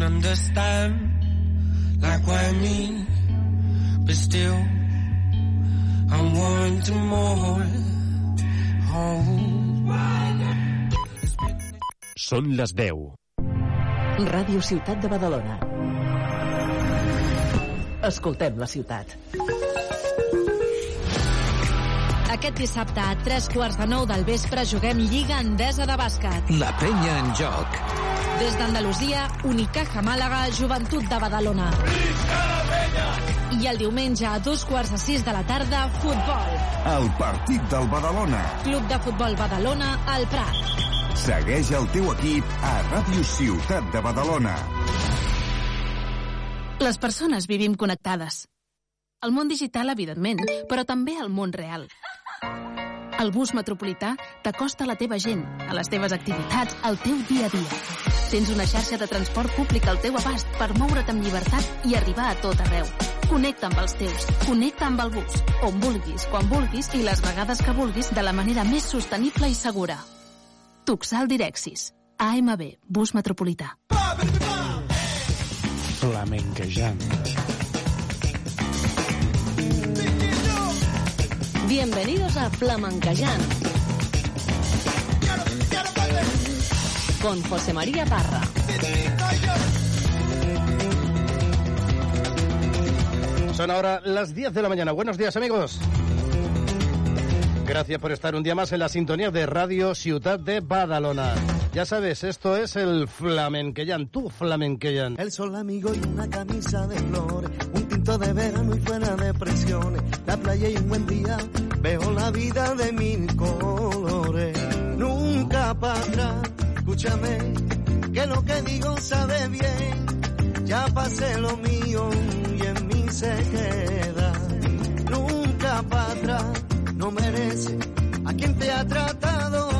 can't understand, like why me, but still, I'm wanting more. Oh. Són les 10. Ràdio Ciutat de Badalona. Escoltem la ciutat. Aquest dissabte a tres quarts de nou del vespre juguem Lliga Endesa de bàsquet. La penya en joc. Des d'Andalusia, Unicaja Màlaga, Joventut de Badalona. I el diumenge a dos quarts de sis de la tarda, futbol. El partit del Badalona. Club de Futbol Badalona, al Prat. Segueix el teu equip a Ràdio Ciutat de Badalona. Les persones vivim connectades. El món digital, evidentment, però també el món real. El bus metropolità t'acosta a la teva gent, a les teves activitats, al teu dia a dia. Tens una xarxa de transport públic al teu abast per moure't amb llibertat i arribar a tot arreu. Connecta amb els teus, connecta amb el bus, on vulguis, quan vulguis i les vegades que vulguis de la manera més sostenible i segura. Tuxal Direxis. AMB, bus metropolità. Flamenquejant. Bienvenidos a Flamenquejant. Con José María Parra. Son ahora las 10 de la mañana. Buenos días, amigos. Gracias por estar un día más en la sintonía de Radio Ciudad de Badalona. Ya sabes, esto es el Flamenqueyan, tu Flamenqueyan. El sol amigo y una camisa de flores, de verano y fuera de presiones, la playa y un buen día, veo la vida de mil colores. Nunca para atrás, escúchame, que lo que digo sabe bien, ya pasé lo mío y en mí se queda. Nunca para atrás, no merece a quien te ha tratado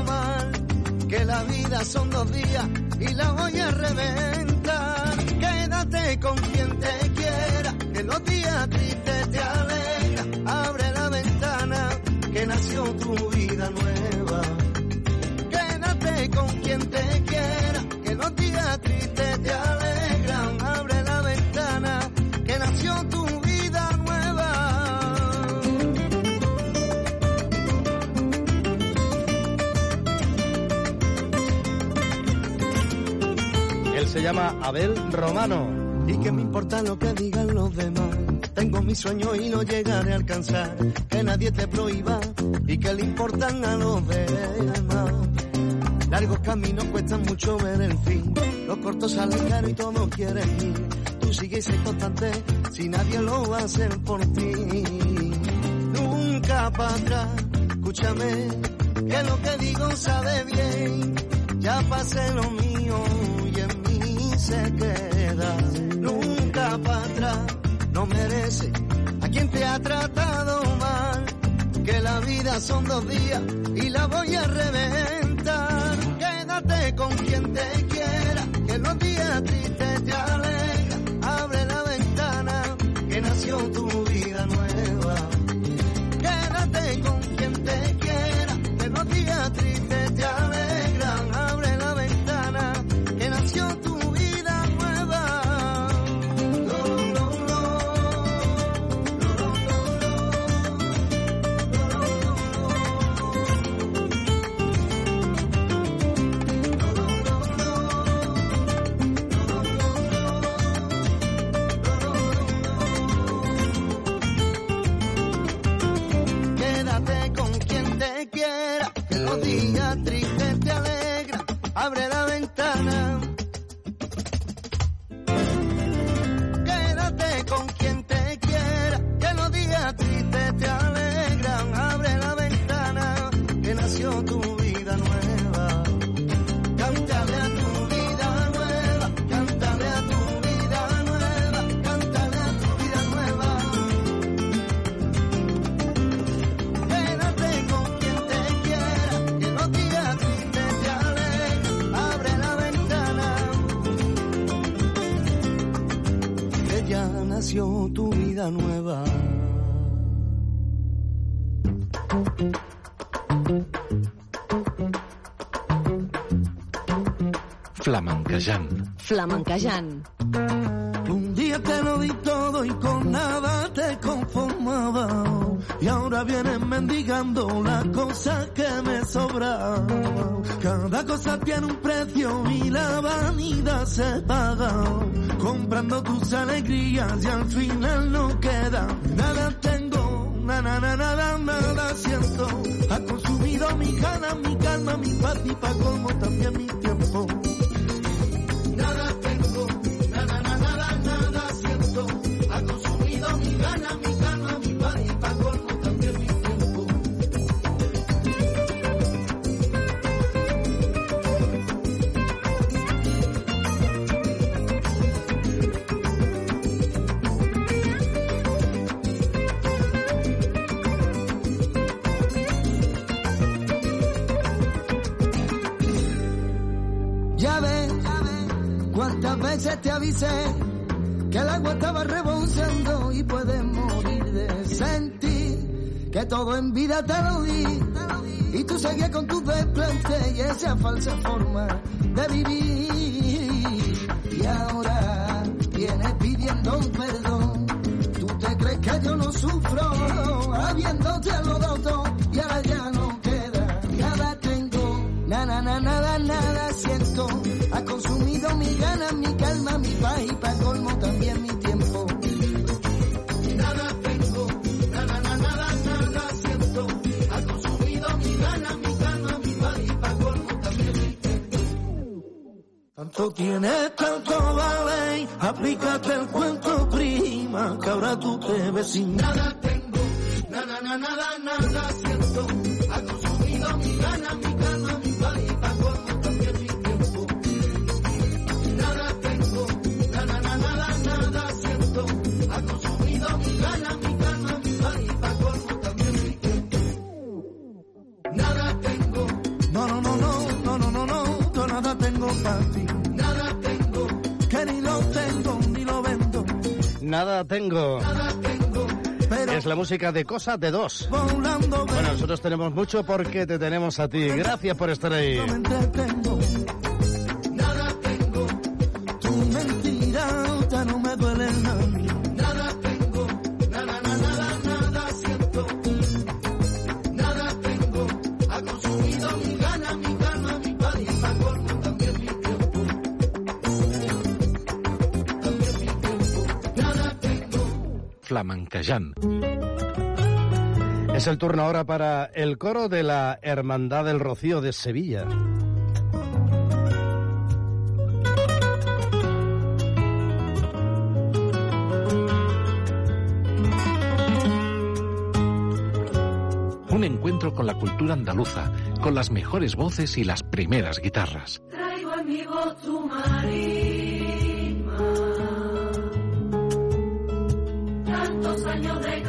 la vida son dos días y la voy a reventar. Quédate con quien te quiera, que los días tristes te alegra. Abre la ventana, que nació tu vida nueva. Quédate con quien te se llama Abel Romano. Y que me importa lo que digan los demás. Tengo mi sueño y lo llegaré a alcanzar. Que nadie te prohíba y que le importan a los demás. Largos caminos cuestan mucho ver el fin. Los cortos salen caro y todos quieren ir. Tú sigues ser constante si nadie lo va a hacer por ti. Nunca para atrás, escúchame, que lo que digo sabe bien. Ya pasé lo mío y se queda. Nunca para atrás, no merece a quien te ha tratado mal. Que la vida son dos días y la voy a reventar. Quédate con quien te quiera, que los días tristes Flamenquejant. Flamenquejant. Un día te lo di todo y con nada te conformaba. Y ahora vienes mendigando las cosas que me sobran. Cada cosa tiene un precio y la vanidad se paga. Comprando tus alegrías y al final no queda nada tengo. Nada, nada, nada, nada siento. Ha consumido mi ganas, mi calma, mi paz y pa' colmo todo en vida te lo di. Y tú seguías con tu desplante y esa falsa forma de vivir aplícate el cuento prima, que ahora tú te ves sin nada, Es la música de Cosa de Dos. Bueno, nosotros tenemos mucho porque te tenemos a ti. Gracias por estar ahí. Flamenquejant. Es el turno ahora para el coro de la Hermandad del Rocío de Sevilla. Un encuentro con la cultura andaluza, con las mejores voces y las primeras guitarras. Traigo en mi voz tu marisma. sueño de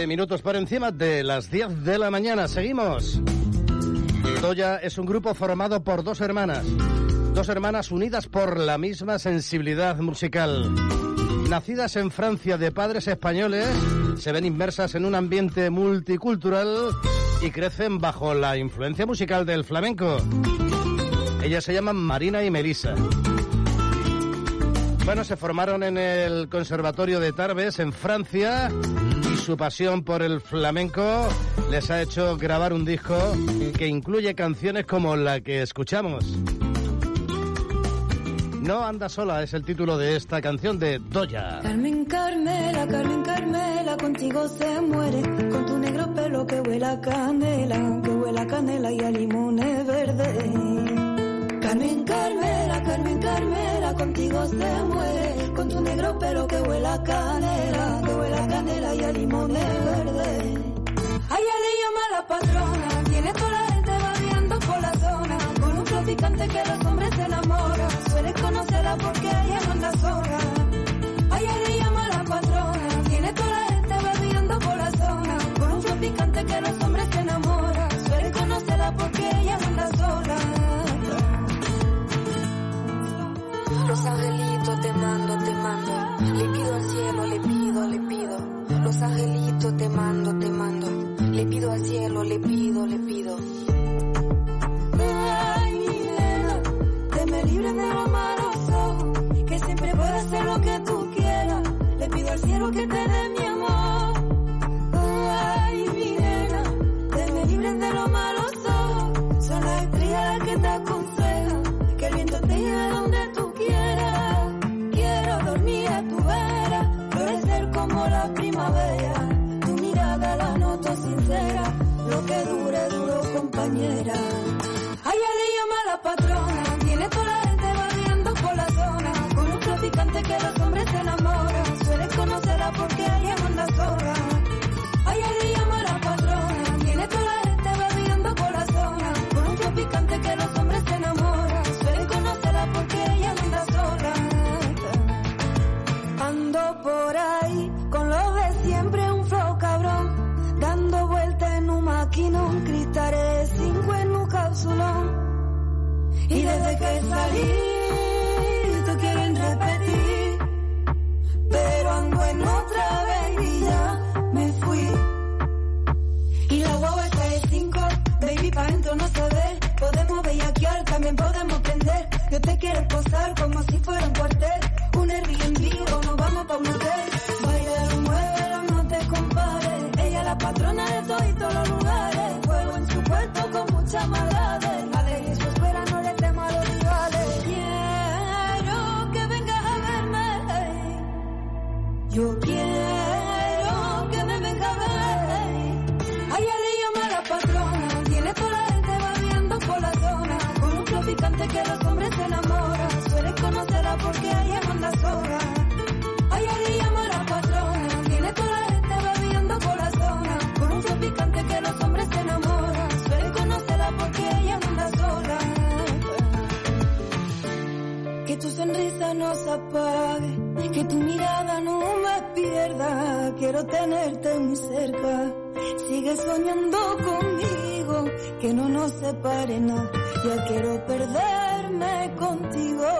12 minutos por encima de las 10 de la mañana. Seguimos. Toya es un grupo formado por dos hermanas. Dos hermanas unidas por la misma sensibilidad musical. Nacidas en Francia de padres españoles, se ven inmersas en un ambiente multicultural y crecen bajo la influencia musical del flamenco. Ellas se llaman Marina y Melissa. Bueno, se formaron en el Conservatorio de Tarbes, en Francia, su pasión por el flamenco les ha hecho grabar un disco que incluye canciones como la que escuchamos. No anda sola es el título de esta canción de Doya. Carmen Carmela, Carmen Carmela, contigo se muere, con tu negro pelo que huele a canela, que huele a canela y a limones verdes. Carmen Carmela, Carmen Carmela, contigo se muere, con tu negro pelo que huele a canela, que huele a canela y a limones verdes. Ay, ya le llama la patrona, tiene toda la gente babeando por la zona, con un flow picante que los hombres se enamoran, sueles conocerla porque ella manda sola. Ay, ya le llama la patrona, tiene toda la gente babeando por la zona, con un flow picante que los hombres se enamoran, sueles conocerla porque ella manda sola. Los angelitos te mando, te mando. Le pido al cielo, le pido, le pido. Los angelitos te mando, te mando. Le pido al cielo, le pido, le pido. Ay, libren de los malos ojos, que siempre pueda hacer lo que tú quieras. Le pido al cielo que te dé mi amor. Lo que dure, duro, compañera. Ay, le llama la patrona, tiene toda la gente babeando por la zona, con un flow picante que los hombres se enamoran, suelen conocerla porque ella manda sola. Ay, le llama la patrona, tiene toda la gente babeando por la zona, con un flow picante que los hombres se enamoran, suelen conocerla porque ella manda sola. Ando por ahí desde que salí, tú quieren repetir, pero ando en otra vez y ya me fui. Y la guagua está de cinco, baby, pa' dentro no se ve. Podemos bellaquear, también podemos prender. Yo te quiero posar como si fuera un cuartel. Un Airbnb que los hombres se enamoran. Suelen conocerla porque ella manda sola. Ay, le llama la patrona. Tiene toda la gente bebiendo por la zona. Con un flow picante que los hombres se enamoran. Suelen conocerla porque ella manda sola. Que tu sonrisa no se apague. Que tu mirada no me pierda. Quiero tenerte muy cerca. Sigue soñando conmigo. Que no nos separe nada. Ya quiero perderme contigo.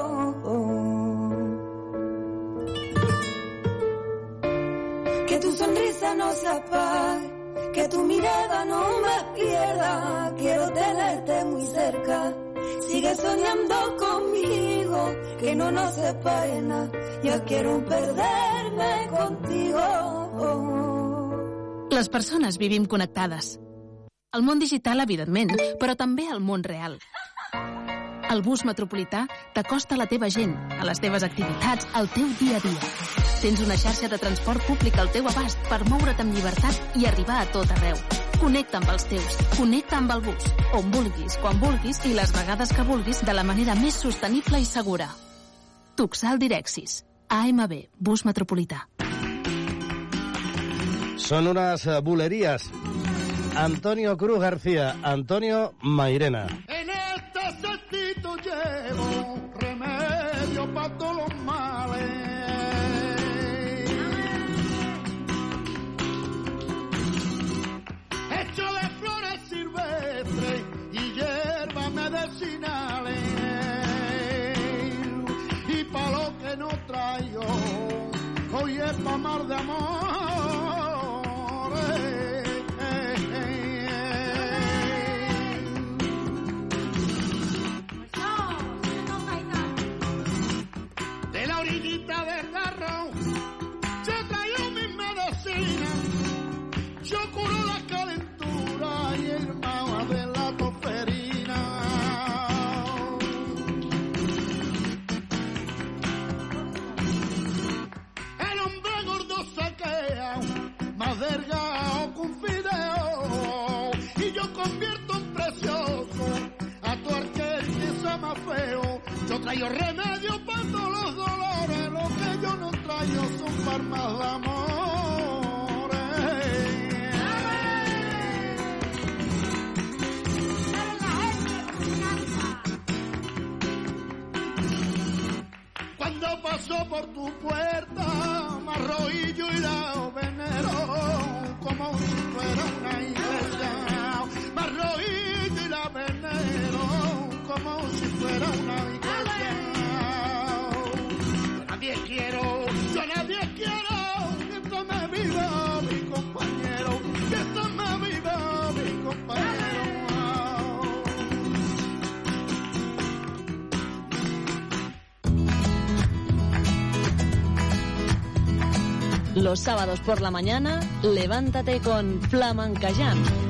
Que tu sonrisa no se apague, que tu mirada no me pierda. Quiero tenerte muy cerca. Sigue soñando conmigo, que no nos separe nada. Ya quiero perderme contigo. Les persones vivim connectades. El món digital, evidentment, però també el món real. El bus metropolità t'acosta a la teva gent, a les teves activitats, al teu dia a dia. Tens una xarxa de transport públic al teu abast per moure't amb llibertat i arribar a tot arreu. Connecta amb els teus, connecta amb el bus, on vulguis, quan vulguis i les vegades que vulguis de la manera més sostenible i segura. Tuxal Direxis. AMB, bus metropolità. Son unas eh, bulerías. Antonio Cruz García, Antonio Mairena. En este sentido llevo remedio para todos los males. Hecho de flores silvestres y hierbas medicinales. Y para lo que no traigo, hoy es pa' mar de amor. La orillita del garro, yo traigo mis medicinas. Yo curo la calentura y el mal de la toferina. El hombre gordo saquea, más delgado que un fideo. Y yo convierto en precioso a tu arquero que sea más feo. Yo traigo remedio para todos los dolores, lo que yo no traigo son farmas de amor. Cuando pasó por tu puerta, Marroillo Los sábados por la mañana, levántate con Flamencayán. Si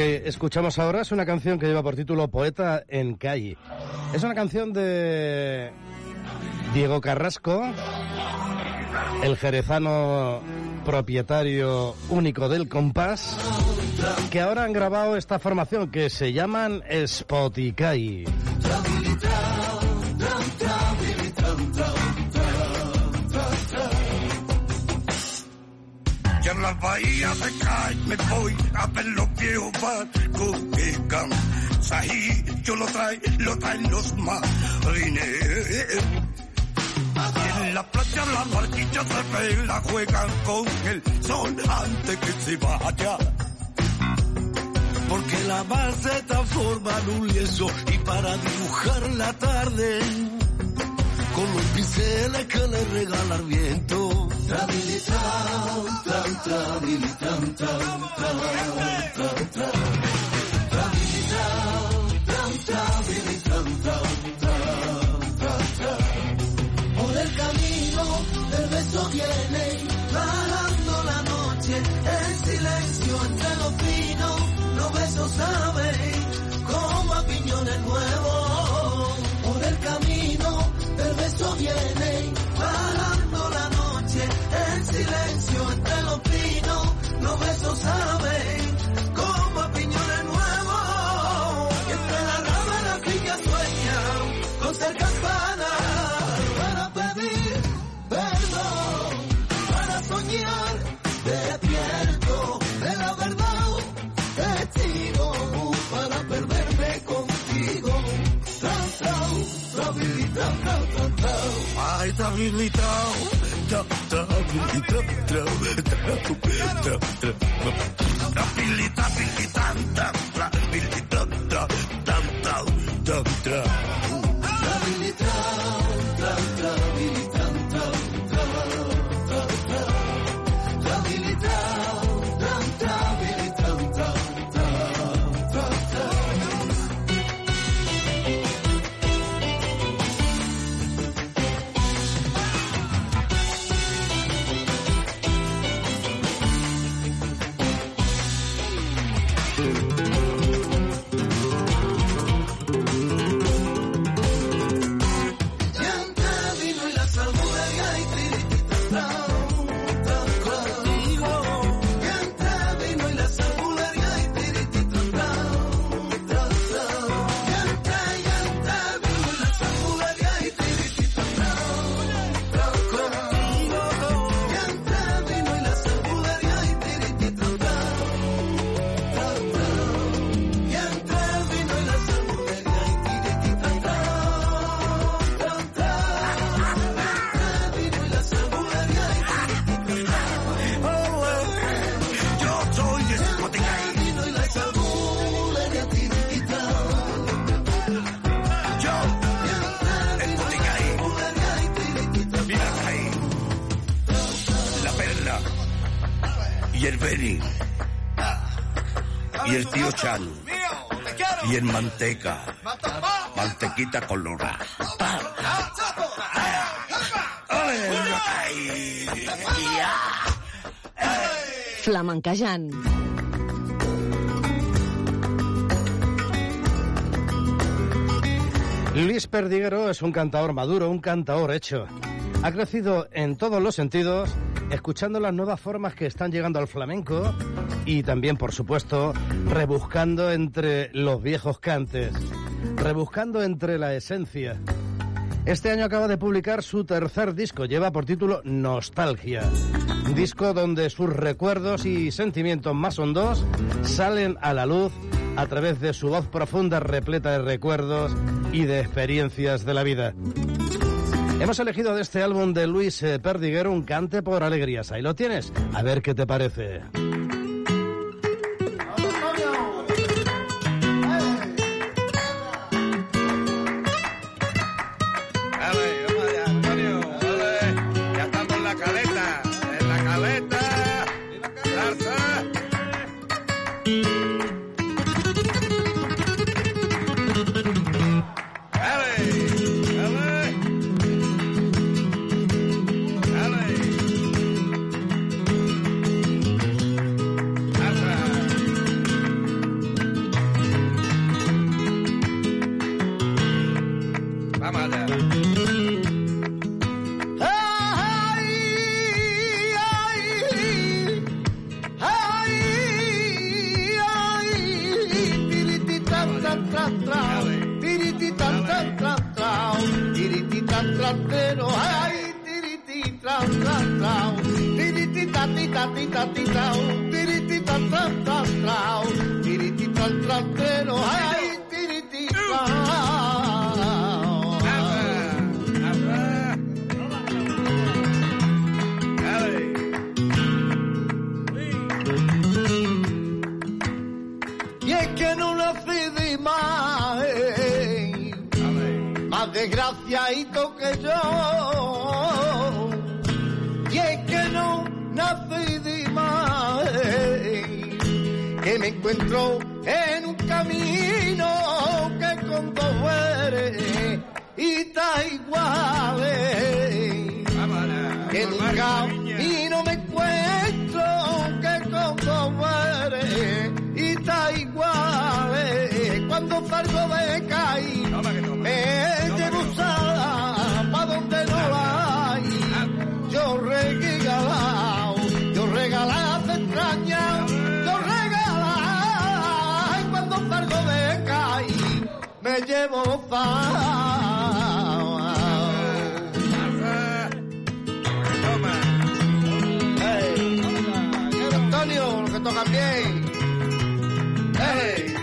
que escuchamos ahora es una canción que lleva por título Poeta en calle. Es una canción de Diego Carrasco, el jerezano propietario único del compás, que ahora han grabado esta formación que se llaman Spoticay. Bahías se cae, me voy a ver los viejos barcos que Ahí yo lo trae, lo traen los marineros. Y en la playa las barquillas se ven, juegan con el sol antes que se vaya. Porque la mar se transforma un lienzo y para dibujar la tarde con los pinceles que le regala el viento. Por el camino del beso viene bajando la noche en silencio entre los pinos los besos saben viento viene parando la noche, el silencio entre los pinos, los besos a la. habilitado. Tap, tap, tap, tap, tap, tap, tap, habilita, habilitante. Y el Beni. Y el tío Chan. Y el Manteca. Mantequita colorada. Flamenquejant. Luis Perdiguero es un cantador maduro, un cantador hecho. Ha crecido en todos los sentidos, escuchando las nuevas formas que están llegando al flamenco y también, por supuesto, rebuscando entre los viejos cantes, rebuscando entre la esencia. Este año acaba de publicar su tercer disco, lleva por título Nostalgia. Disco donde sus recuerdos y sentimientos más hondos salen a la luz a través de su voz profunda repleta de recuerdos y de experiencias de la vida. Hemos elegido de este álbum de Luis eh, Perdiguero un cante por alegrías. Ahí lo tienes. A ver qué te parece. titatitau, tirititatatau, tirititatatero, ai, ai, tirititau. Apa, apa. Ale. Y es que no nací de imagen, más desgraciadito que yo. Encuentro never. Hey, Antonio, que toca bien. Hey.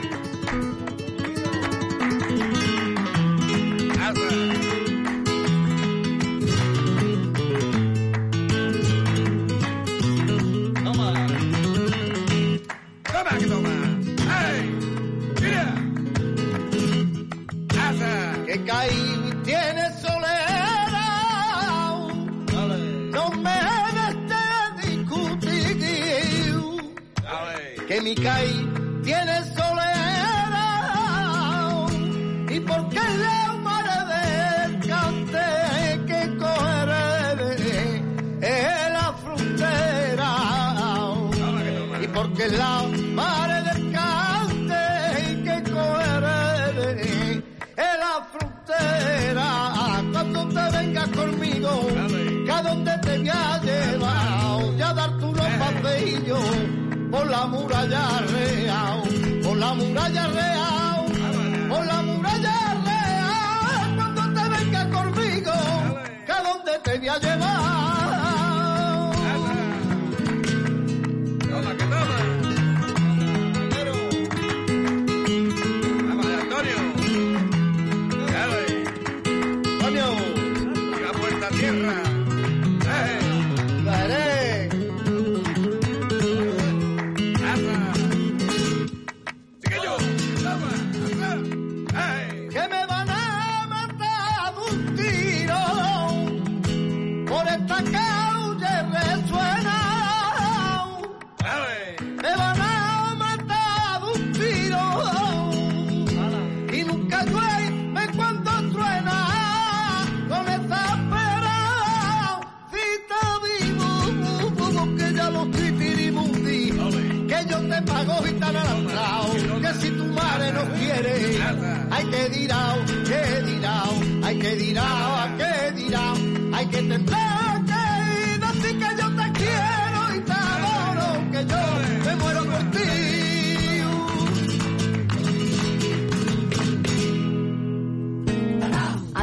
Come on. Come Hey. Caí tiene soledad. No me estés discutir. Que mi caí la muralla real, por la muralla real,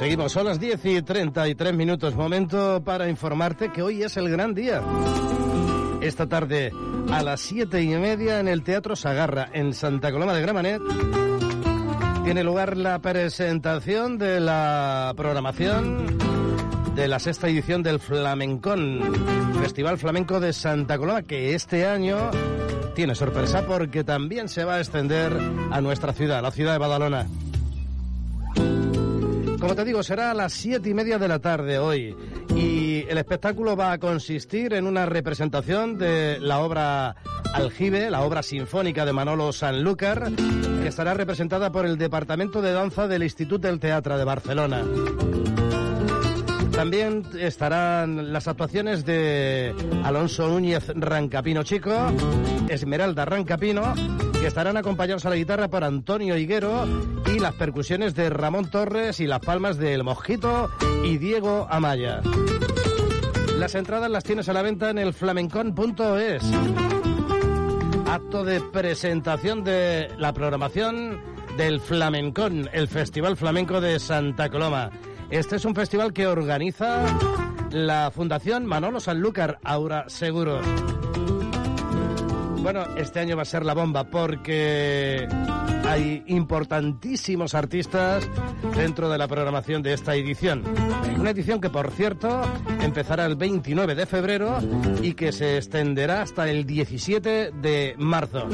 Seguimos, son las 10 y 33 minutos. Momento para informarte que hoy es el gran día. Esta tarde a las 7 y media en el Teatro Sagarra, en Santa Coloma de Gramanet, tiene lugar la presentación de la programación de la sexta edición del Flamencón, Festival Flamenco de Santa Coloma, que este año tiene sorpresa porque también se va a extender a nuestra ciudad, la ciudad de Badalona. Como te digo, será a las siete y media de la tarde hoy. Y el espectáculo va a consistir en una representación de la obra Aljibe, la obra sinfónica de Manolo Sanlúcar, que estará representada por el Departamento de Danza del Instituto del Teatro de Barcelona. También estarán las actuaciones de Alonso Núñez Rancapino Chico, Esmeralda Rancapino, que estarán acompañados a la guitarra por Antonio Higuero y las percusiones de Ramón Torres y las palmas de El Mosquito y Diego Amaya. Las entradas las tienes a la venta en el flamencon.es. Acto de presentación de la programación del Flamencón, el Festival Flamenco de Santa Coloma. Este es un festival que organiza la Fundación Manolo Sanlúcar Aura Seguros. Bueno, este año va a ser la bomba porque hay importantísimos artistas dentro de la programación de esta edición. Una edición que, por cierto, empezará el 29 de febrero y que se extenderá hasta el 17 de marzo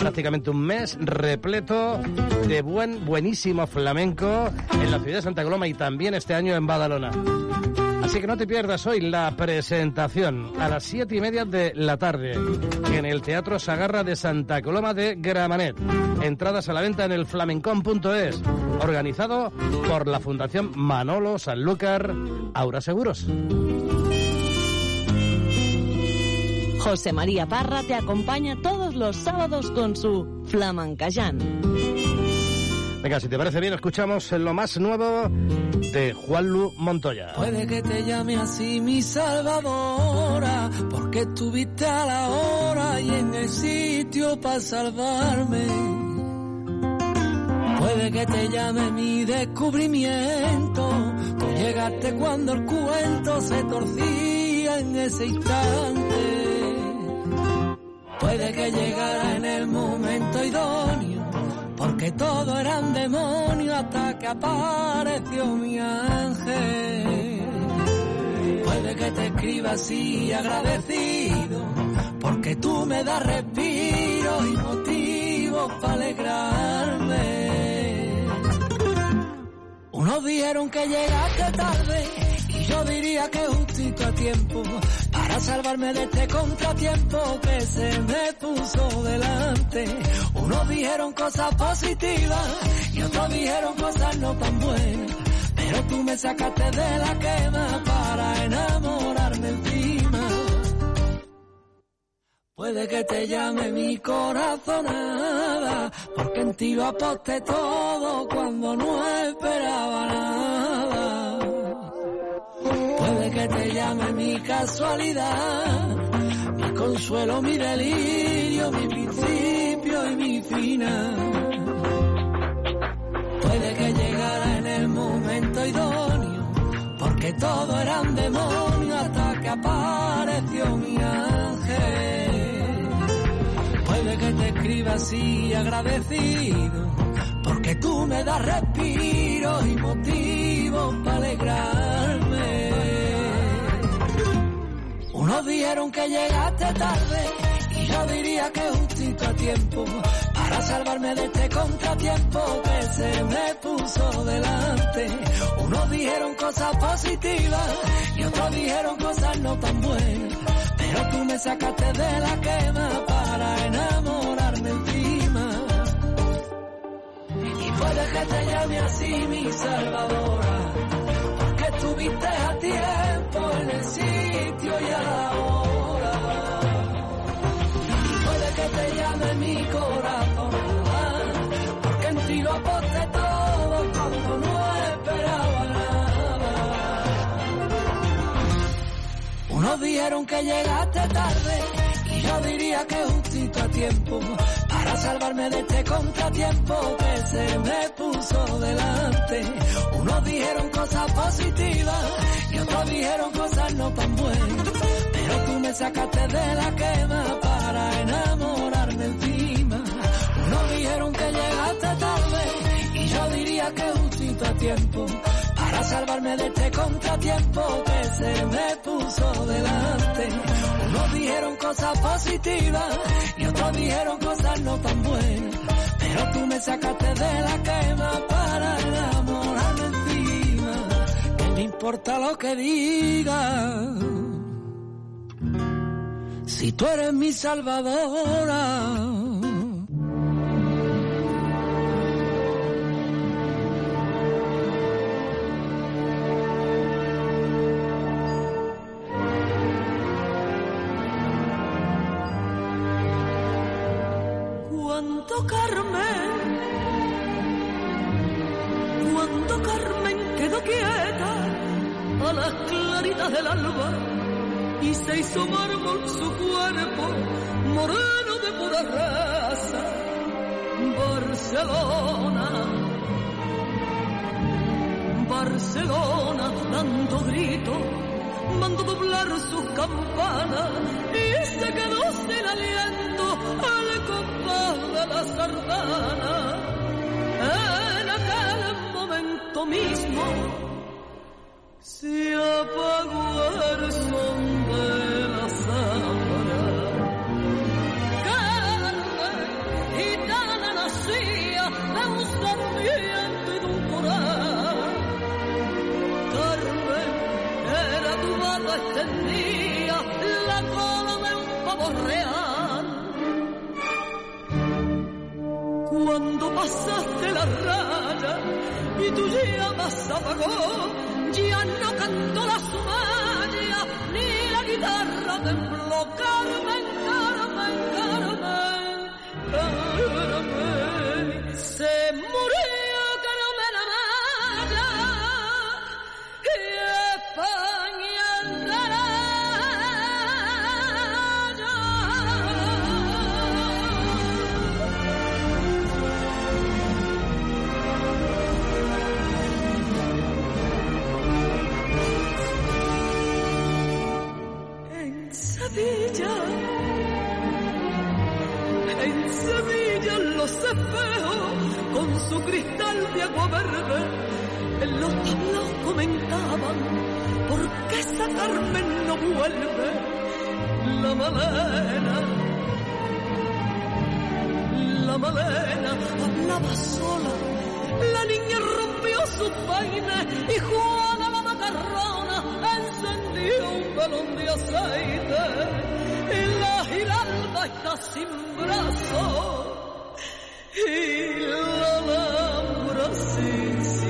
prácticamente un mes repleto de buen, buenísimo flamenco en la ciudad de Santa Coloma y también este año en Badalona. Así que no te pierdas hoy la presentación a las siete y media de la tarde en el Teatro Sagarra de Santa Coloma de Gramanet. Entradas a la venta en el flamencón.es, organizado por la Fundación Manolo Sanlúcar Aura Seguros. José María Parra te acompaña todos los sábados con su Flamancayán. Venga, si te parece bien, escuchamos lo más nuevo de Juanlu Montoya. Puede que te llame así mi salvadora, porque estuviste a la hora y en el sitio para salvarme. Puede que te llame mi descubrimiento, tú llegaste cuando el cuento se torcía en ese instante. Puede que llegara en el momento idóneo, porque todo era un demonio hasta que apareció mi ángel. Puede que te escriba así agradecido, porque tú me das respiro y motivos para alegrarme. Unos dijeron que llegaste tarde yo diría que justito a tiempo para salvarme de este contratiempo que se me puso delante. Unos dijeron cosas positivas y otros dijeron cosas no tan buenas. Pero tú me sacaste de la quema para enamorarme encima. Puede que te llame mi corazonada, porque en ti lo aposté todo cuando no esperaba nada. Que te llame mi casualidad, mi consuelo, mi delirio, mi principio y mi final. Puede que llegara en el momento idóneo, porque todo era un demonio hasta que apareció mi ángel. Puede que te escriba así agradecido, porque tú me das respiro y motivo para alegrarme. Unos dijeron que llegaste tarde y yo diría que justito a tiempo para salvarme de este contratiempo que se me puso delante. Unos dijeron cosas positivas y otros dijeron cosas no tan buenas, pero tú me sacaste de la quema para enamorarme encima. Y puede que te llame así mi salvadora, porque estuviste a tiempo en el sitio y a puede que te llame mi corazón, porque en ti lo aposté todo cuando no esperaba nada. Unos dijeron que llegaste tarde y yo diría que justito a tiempo salvarme de este contratiempo que se me puso delante. Unos dijeron cosas positivas y otros dijeron cosas no tan buenas, pero tú me sacaste de la quema para enamorarme encima. Unos dijeron que llegaste tarde y yo diría que justito a tiempo para salvarme de este contratiempo que se me puso delante. Unos dijeron cosas positivas y otros dijeron cosas no tan buenas, pero tú me sacaste de la quema para enamorarme encima. Que me importa lo que diga, si tú eres mi salvadora. Del alba y se hizo mármol su cuerpo, moreno de pura raza, Barcelona, Barcelona dando grito, mandó doblar sus campanas y se quedó sin aliento al compás de la sardana. En aquel momento mismo se apagó el son de la. Carmen, gitana nacía de un sarmiento y de un coral. Carmen, era tu barba extendía la cola de un pavo real. Cuando pasaste la raya y tu llama se apagó, ya no cantó la sumaya ni la guitarra tembló. Carmen, Carmen, Carmen, Carmen, su cristal de agua verde. Los tablaos comentaban por qué esa Carmen no vuelve la malena la malena hablaba sola. La niña rompió su peine y Juana la macarrona encendió un balón de aceite. Y la giralda está sin brazos Hey, Lola, Brasil, sim.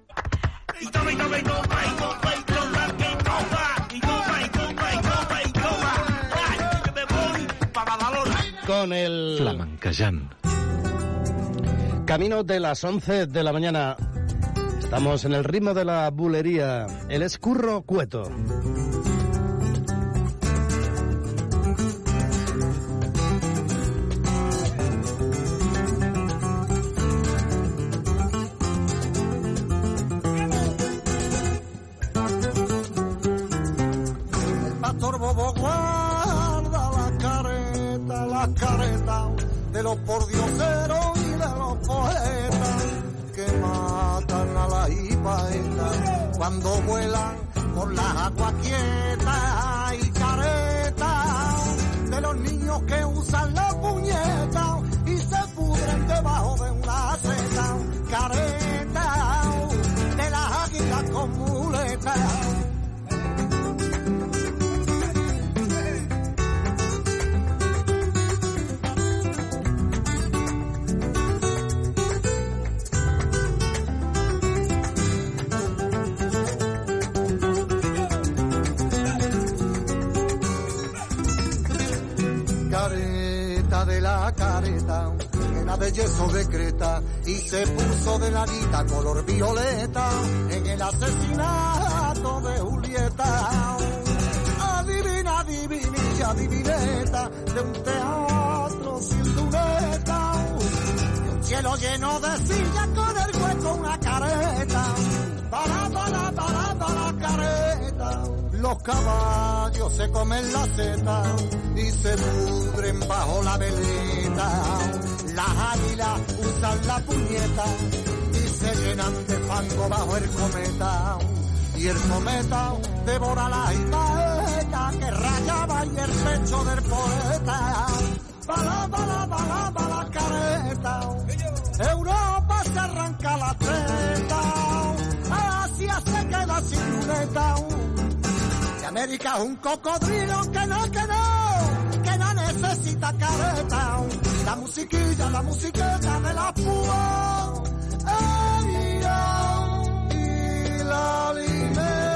Con el Flamencayán. camino de las 11 de la mañana. Estamos en el ritmo de la bulería. El escurro cueto. Careta de la careta, llena de yeso de creta, y se puso de lanita color violeta en el asesinato de Julieta. Adivina, adivinilla, divineta, de un teatro sin luneta, de un cielo lleno de sillas con el hueco una careta, para, para, para, para careta. Los caballos se comen la seta y se pudren bajo la veleta. Las águilas usan la puñeta y se llenan de fango bajo el cometa. Y el cometa devora la imaeta que rayaba y el pecho del poeta. Bala, bala, bala, bala, careta. Europa se arranca la teta. Asia se queda sin luneta. América es un cocodrilo que no, que no, que no necesita careta. La musiquilla, la musiqueta de la púa. Ella y la alimenta.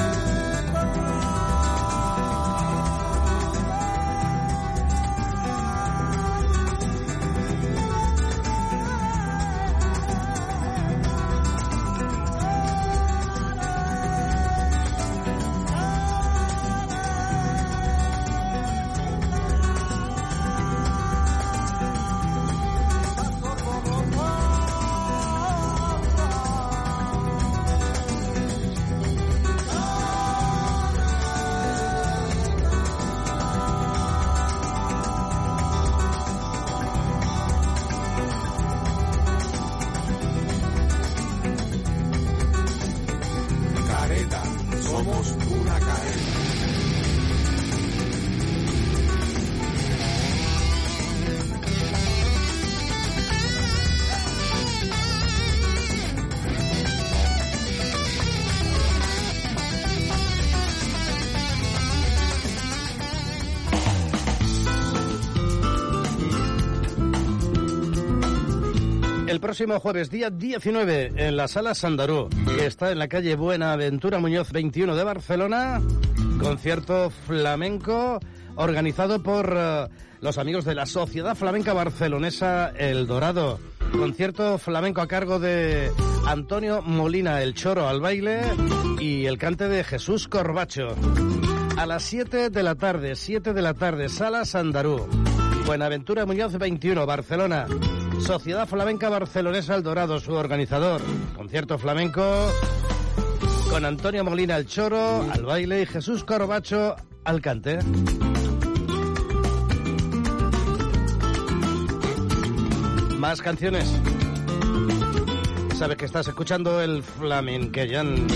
Próximo jueves, día 19, en la Sala Sandarú, que está en la calle Buenaventura Muñoz 21 de Barcelona, concierto flamenco organizado por eh, los amigos de la Sociedad Flamenca Barcelonesa El Dorado. Concierto flamenco a cargo de Antonio Molina, el choro al baile y el cante de Jesús Corbacho. A las 7 de la tarde, 7 de la tarde, Sala Sandarú. Buenaventura Muñoz 21, Barcelona. Sociedad Flamenca Barcelonesa El Dorado, su organizador. Concierto flamenco con Antonio Molina el choro al baile y Jesús Corbacho al cante. Más canciones. Sabes que estás escuchando el flamenqueyan.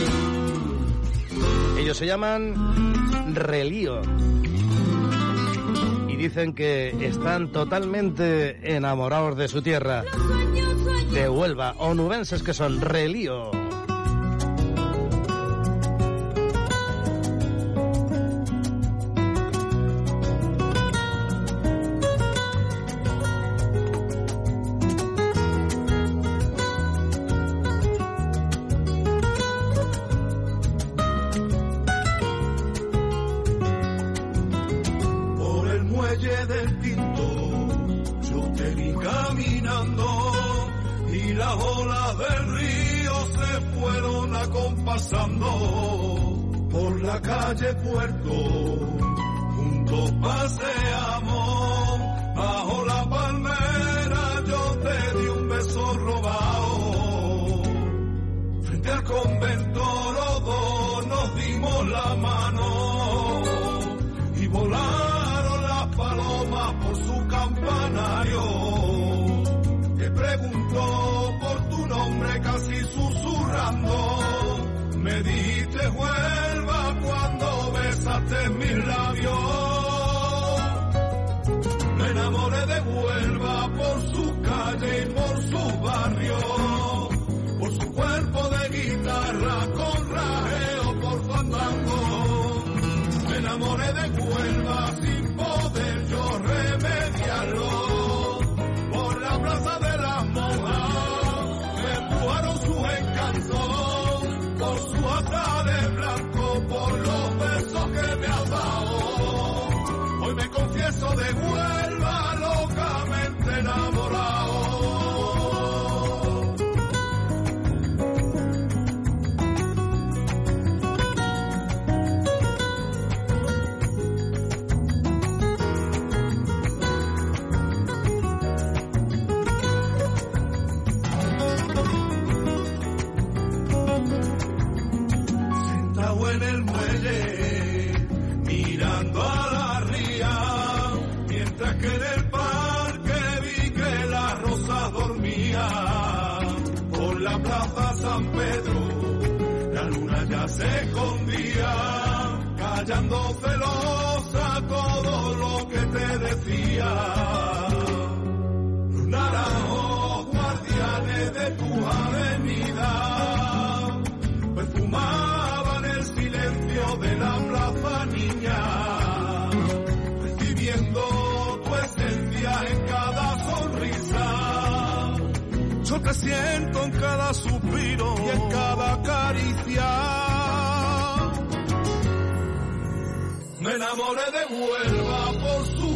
Ellos se llaman Relío. Dicen que están totalmente enamorados de su tierra. De Huelva, onubenses que son Relío. Muelle del Pinto yo te vi caminando y las olas del río se fueron acompasando por la calle Puerto. Juntos paseamos bajo la mundo. Callando celosa todo lo que te decía. Los naranjos guardianes de tu avenida perfumaban el silencio de la plaza niña, recibiendo tu esencia en cada sonrisa. Yo te siento en cada suspiro y en cada caricia. Enamoré de Huelva por su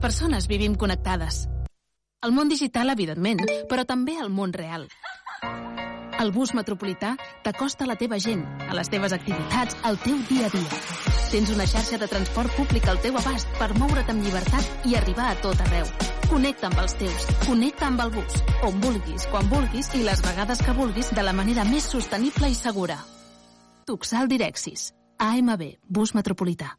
Persones vivim connectades. El món digital, evidentment, però també el món real. El bus metropolità t'acosta a la teva gent, a les teves activitats, al teu dia a dia. Tens una xarxa de transport públic al teu abast per moure't amb llibertat i arribar a tot arreu. Connecta amb els teus, connecta amb el bus, on vulguis, quan vulguis i les vegades que vulguis de la manera més sostenible i segura. Tuxal Direxis. AMB, bus metropolità.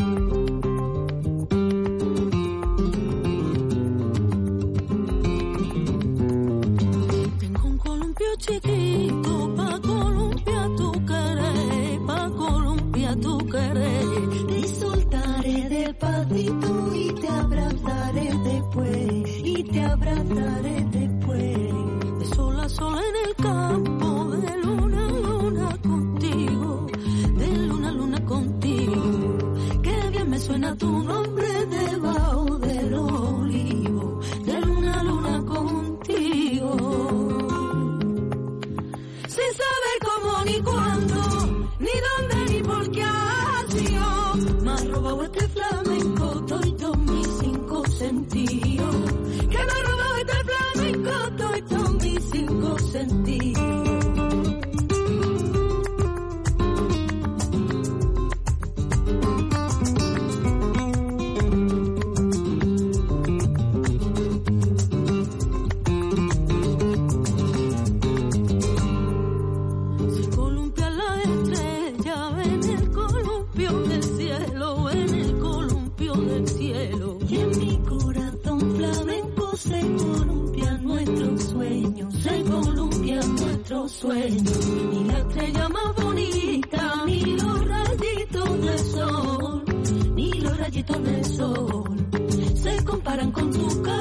gran con tu que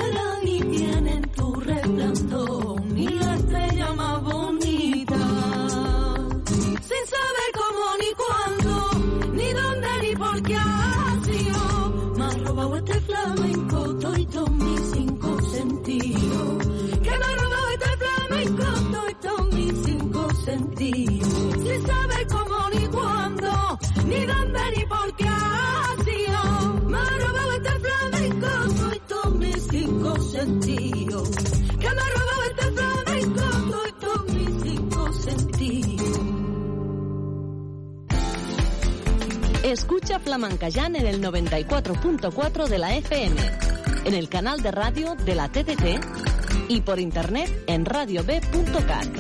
94.4 de la FM, en el canal de radio de la TDT y por internet en radiob.cat.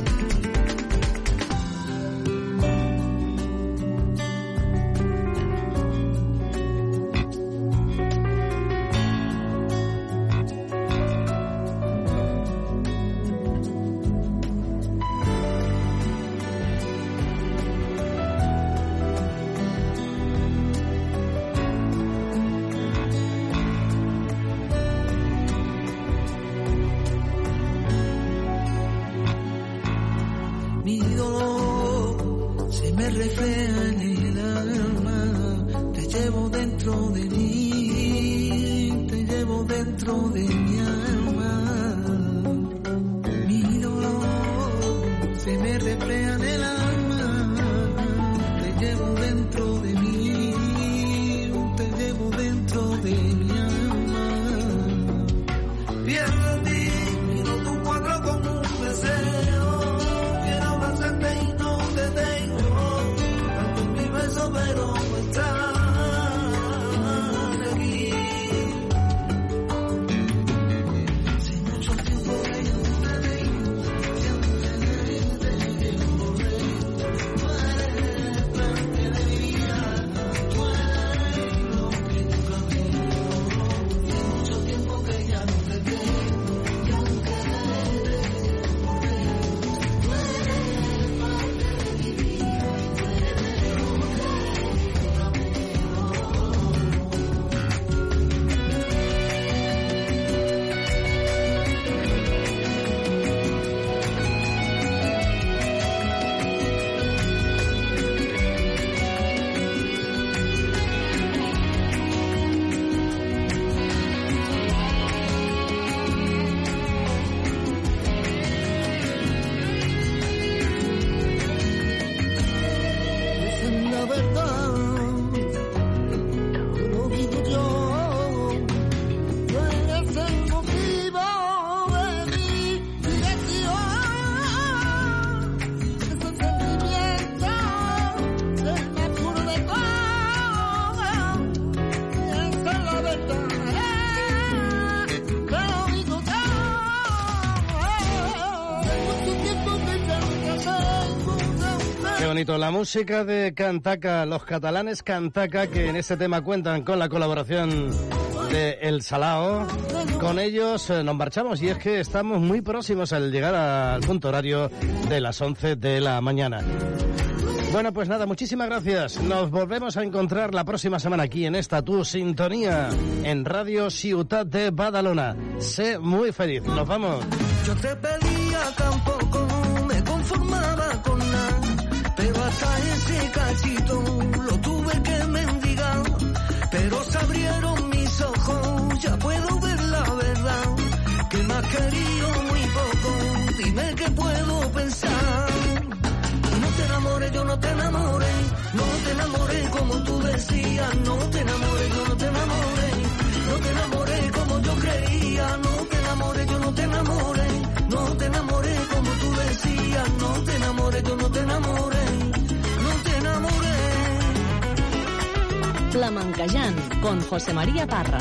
La música de Cantaca, los catalanes Cantaca, que en este tema cuentan con la colaboración de El Salao. Con ellos eh, nos marchamos y es que estamos muy próximos al llegar al punto horario de las 11 de la mañana. Bueno, pues nada, muchísimas gracias. Nos volvemos a encontrar la próxima semana aquí en esta tu sintonía en Radio Ciutat de Badalona. Sé muy feliz. Nos vamos. Yo te pedía tampoco, ese cachito lo tuve que mendigar, pero se abrieron mis ojos, ya puedo ver la verdad, que me has querido muy poco, dime qué puedo pensar. No te enamores, yo no te enamoré, no te enamoré como tú decías, no te enamoré, yo no te enamoré, no te enamoré como yo creía, Flamencayán con José María Parra.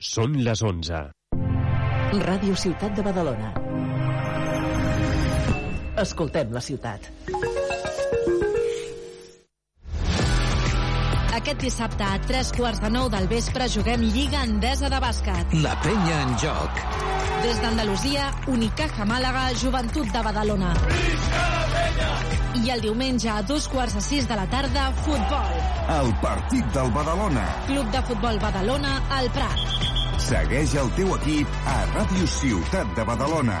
Són les 11. Ràdio Ciutat de Badalona. Escoltem la ciutat. Aquest dissabte a tres quarts de nou del vespre juguem Lliga Endesa de Bàsquet. La penya en joc. Des d'Andalusia, Unicaja Màlaga, Joventut de Badalona. I el diumenge a dos quarts de sis de la tarda, futbol. El partit del Badalona. Club de Futbol Badalona, al Prat. Segueix el teu equip a Ràdio Ciutat de Badalona.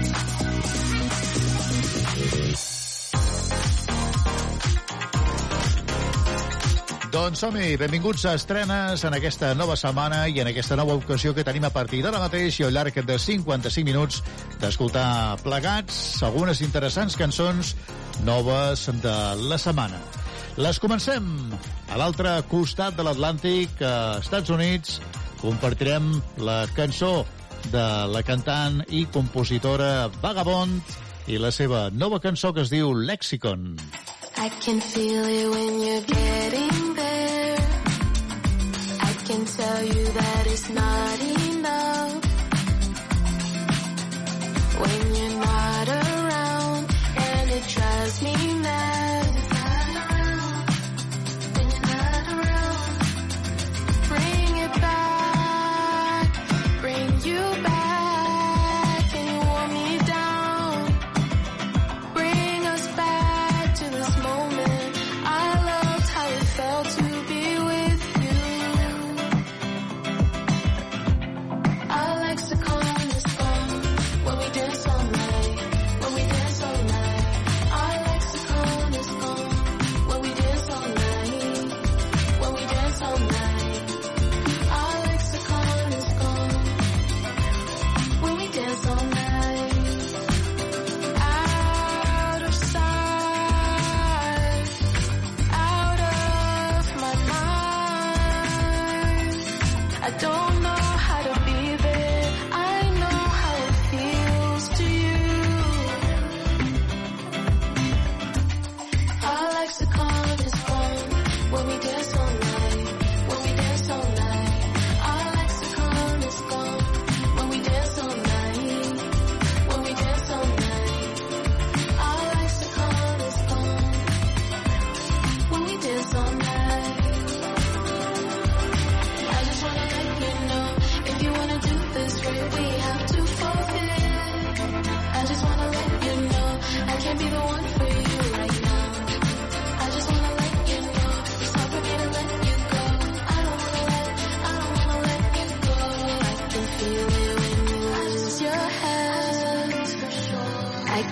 Doncs som-hi, benvinguts a estrenes en aquesta nova setmana i en aquesta nova ocasió que tenim a partir d'ara mateix i al llarg de 55 minuts d'escoltar plegats algunes interessants cançons noves de la setmana. Les comencem a l'altre costat de l'Atlàntic, a Estats Units. Compartirem la cançó de la cantant i compositora Vagabond i la seva nova cançó que es diu Lexicon. I can feel it when you're getting there. I can tell you that it's not enough. When you're not around, and it drives me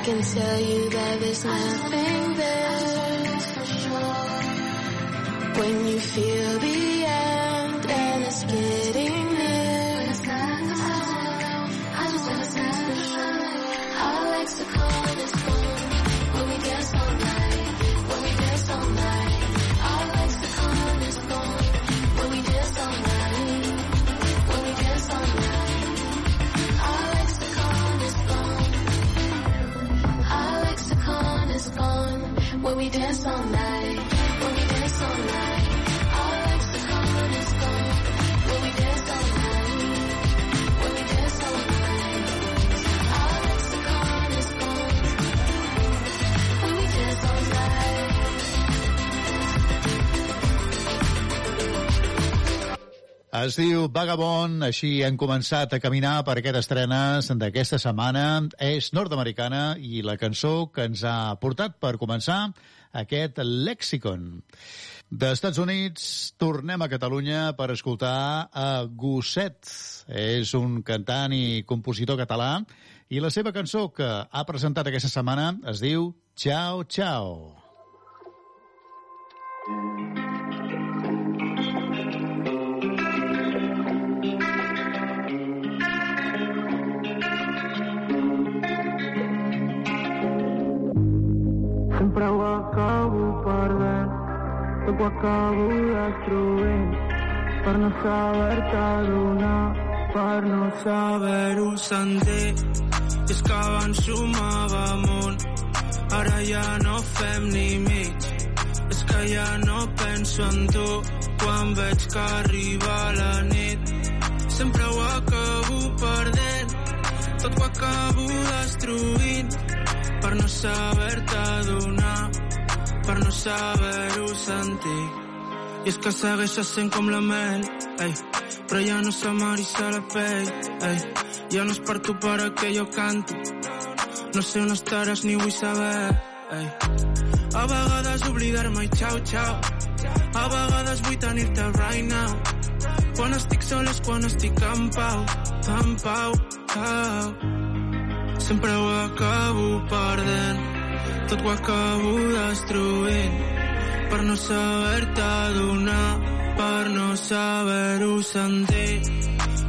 can tell you that there's nothing Es diu Vagabond, així hem començat a caminar per aquestes estrenes d'aquesta setmana. És nord-americana i la cançó que ens ha portat per començar aquest lexicon. D'Estats Units tornem a Catalunya per escoltar a Gosset. És un cantant i compositor català i la seva cançó que ha presentat aquesta setmana es diu Ciao, ciao. Sempre ho acabo perdent, tot ho acabo destruint, per no saber-te donar, per no saber-ho sentir. I és que abans sumava amunt, ara ja no fem ni mig. És que ja no penso en tu, quan veig que arriba la nit. Sempre ho acabo perdent, tot ho acabo destruint, per no saber-te donar, per no saber-ho sentir. I és que segueixes sent com la mel, ei, però ja no se m'arissa la pell, ei, ja no és per tu per a què jo canto, no sé on estaràs ni vull saber, ei. A vegades oblidar-me i xau, xau, a vegades vull tenir-te right now, quan estic sol és quan estic en pau, en pau, pau. Sempre ho acabo perdent, tot ho acabo destruint, per no saber-te donar, per no saber-ho sentir.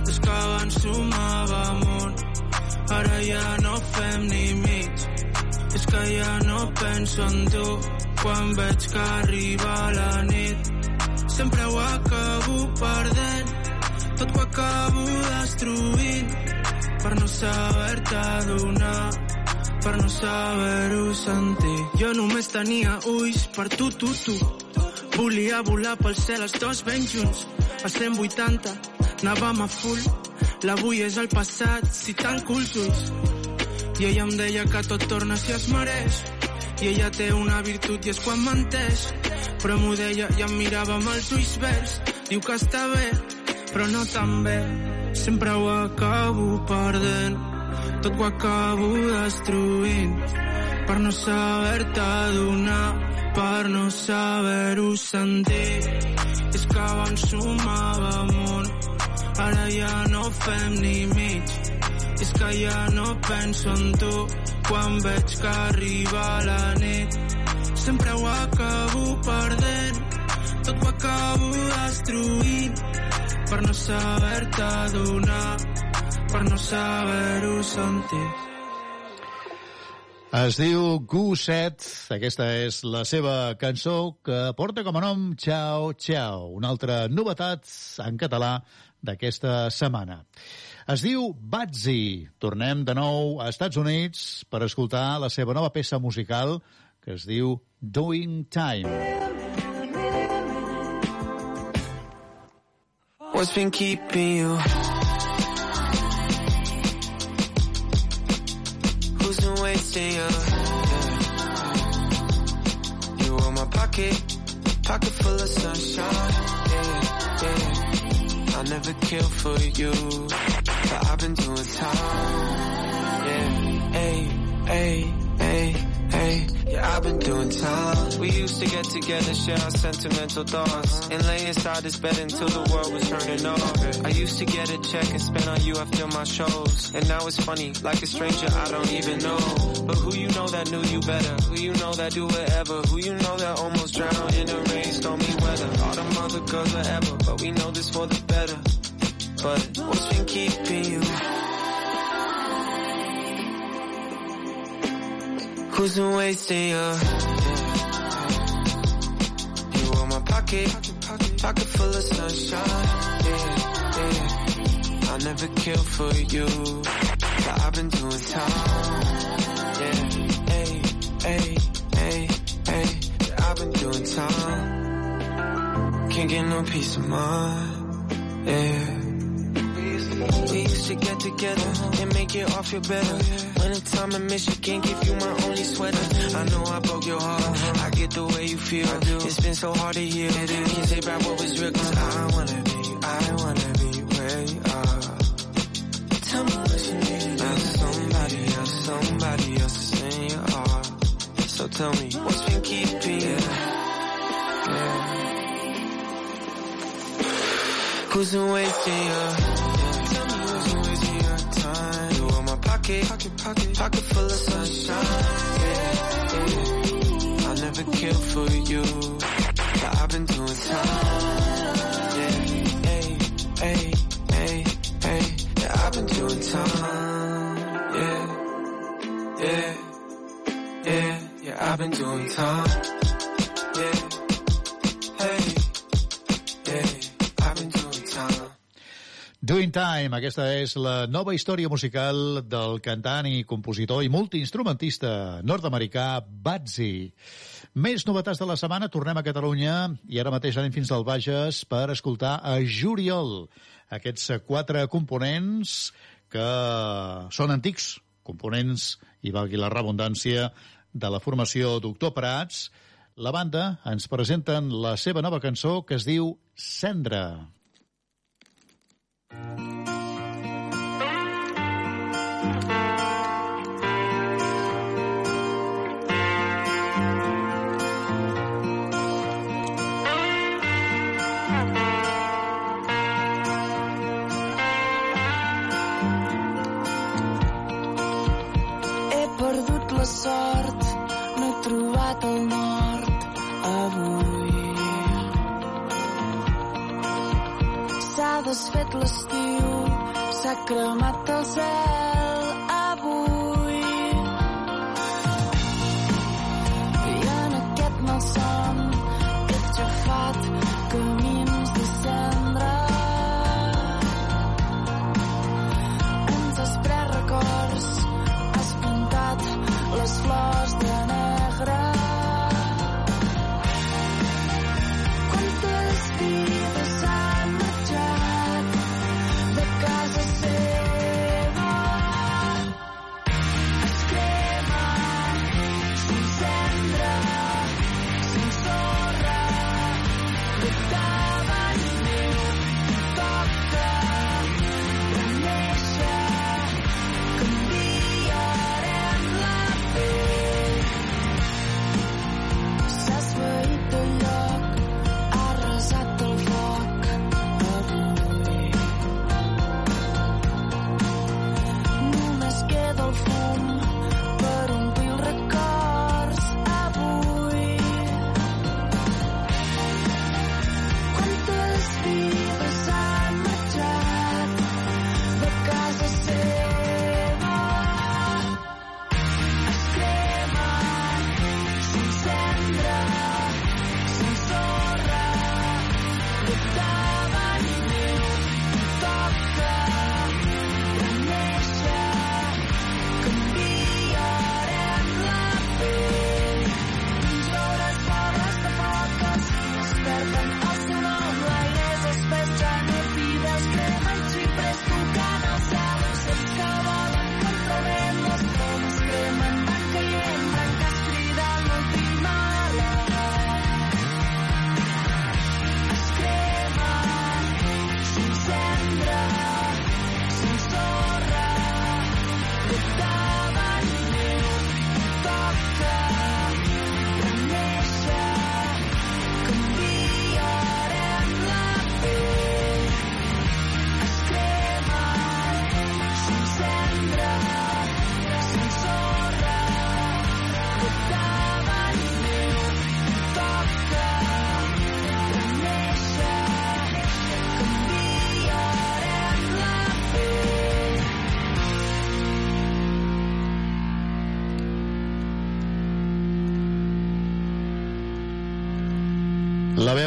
És que abans sumava amunt, ara ja no fem ni mig. És que ja no penso en tu, quan veig que arriba la nit. Sempre ho acabo perdent, tot ho acabo destruint, per no saber-te donar, per no saber-ho sentir. Jo només tenia ulls per tu, tu, tu. Volia volar pel cel els dos ben junts, a 180, anàvem a full. L'avui és el passat, si tanco els ulls. I ella em deia que tot torna si es mereix. I ella té una virtut i és quan menteix. Però m'ho deia i em mirava amb els ulls verds. Diu que està bé, però no tan bé. Sempre ho acabo perdent, tot ho acabo destruint. Per no saber-te donar, per no saber-ho sentir. És que abans sumava amunt, ara ja no fem ni mig. És que ja no penso en tu, quan veig que arriba la nit. Sempre ho acabo perdent, tot ho acabo destruint, per no saber-te donar, per no saber-ho sentir. Es diu Gosset, aquesta és la seva cançó que porta com a nom Ciao Ciao, una altra novetat en català d'aquesta setmana. Es diu Batsy. Tornem de nou a Estats Units per escoltar la seva nova peça musical que es diu Doing Time. What's been keeping you? Who's been wasting you? Yeah. You are my pocket, pocket full of sunshine. Yeah, yeah. I'll never kill for you, but I've been doing time. Yeah, hey, hey, hey, hey. Yeah, I've been doing time. We used to get together, share our sentimental thoughts, and lay inside this bed until the world was turning off. I used to get a check and spend on you after my shows, and now it's funny, like a stranger I don't even know. But who you know that knew you better? Who you know that do whatever? Who you know that almost drowned in the rain, stormy weather? All them other girls are ever, but we know this for the better. But what's been keeping you? Been wasting you? You are my pocket, pocket full of sunshine. Yeah, yeah. I'll never kill for you, but I've been doing time. Yeah, hey, hey, hey, hey. I've been doing time. Can't get no peace of mind. Yeah. We should get together and make it all feel better. When it's time in Michigan, give you my only sweater. I know I broke your heart. I get the way you feel. It's been so hard to hear. Can't say about what was real, cause I wanna be, I wanna be where you are. Tell me what you need. Now somebody else, somebody else is in your heart. So tell me what's been keeping you. Yeah. Who's been wasting your pocket, pocket, pocket, pocket full of sunshine yeah, yeah. I'll never kill for you But I've been doing time Yeah, hey, hey, hey, hey Yeah, I've been doing time Yeah, yeah, yeah Yeah, I've been doing time Yeah, Doing Time, aquesta és la nova història musical del cantant i compositor i multiinstrumentista nord-americà Batsy. Més novetats de la setmana, tornem a Catalunya i ara mateix anem fins al Bages per escoltar a Juriol, aquests quatre components que són antics, components, i valgui la redundància, de la formació Doctor Prats. La banda ens presenten la seva nova cançó que es diu Cendra. He he perdut la song světlostí sakramatozel.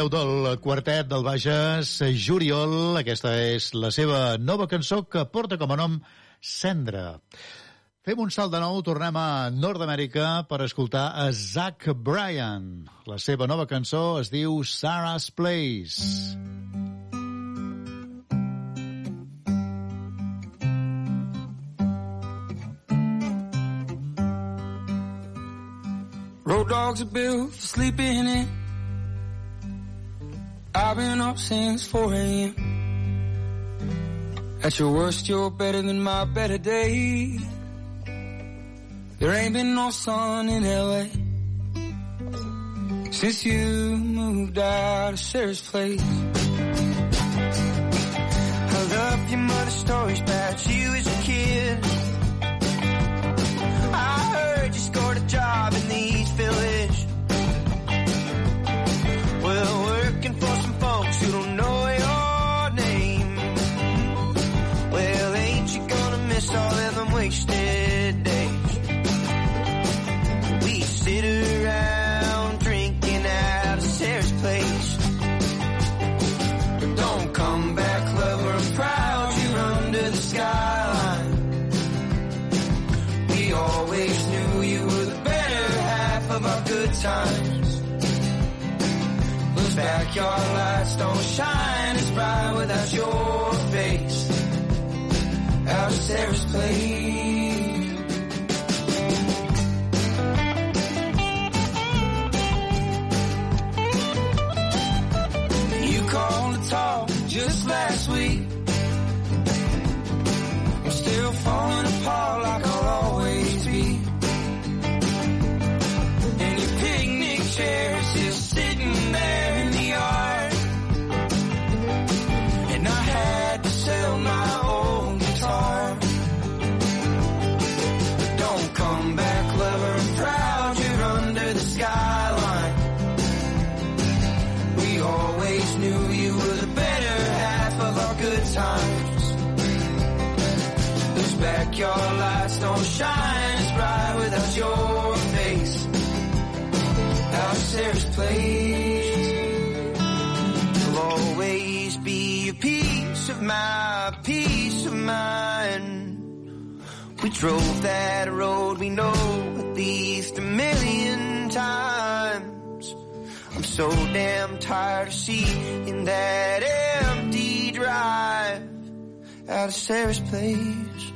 Veu del quartet del Bages, Juriol, aquesta és la seva nova cançó que porta com a nom Cendra. Fem un salt de nou, tornem a Nord-Amèrica per escoltar a Zach Bryan. La seva nova cançó es diu Sarah's Place. Road dogs are built for sleeping in. I've been up since 4 a.m. At your worst, you're better than my better day. There ain't been no sun in LA since you moved out of Sarah's place. I love your mother's stories about you as a kid. I heard you scored a job in the East Village. Wasted days? We sit around drinking out of Sarah's place. Don't come back clever and proud, you're under the skyline. We always knew you were the better half of our good times. Those backyard lights don't shine as bright without your Sarah's place. You called to talk just last week. I'm still falling Those backyard lights don't shine as bright without your face. Of Sarah's place will always be a piece of my peace of mind. We drove that road we know at least a million times. I'm so damn tired of seeing that empty drive out of Sarah's place.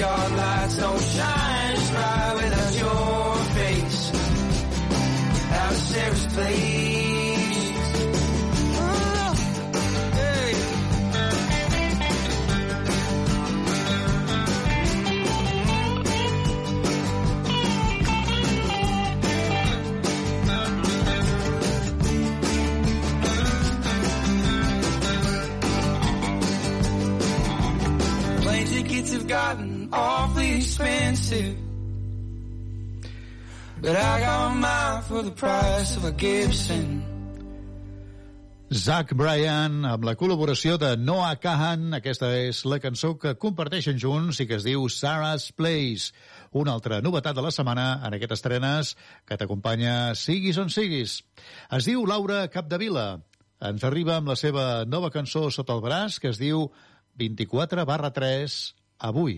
Backyard lights don't shine as bright without your face. Out of Sarah's place. Tickets have gotten awfully expensive. But I got mine for the price of a Gibson. Zach Bryan, amb la col·laboració de Noah Kahan. Aquesta és la cançó que comparteixen junts i que es diu Sarah's Place. Una altra novetat de la setmana en aquestes estrenes que t'acompanya siguis on siguis. Es diu Laura Capdevila. Ens arriba amb la seva nova cançó sota el braç que es diu 24 barra 3 avui.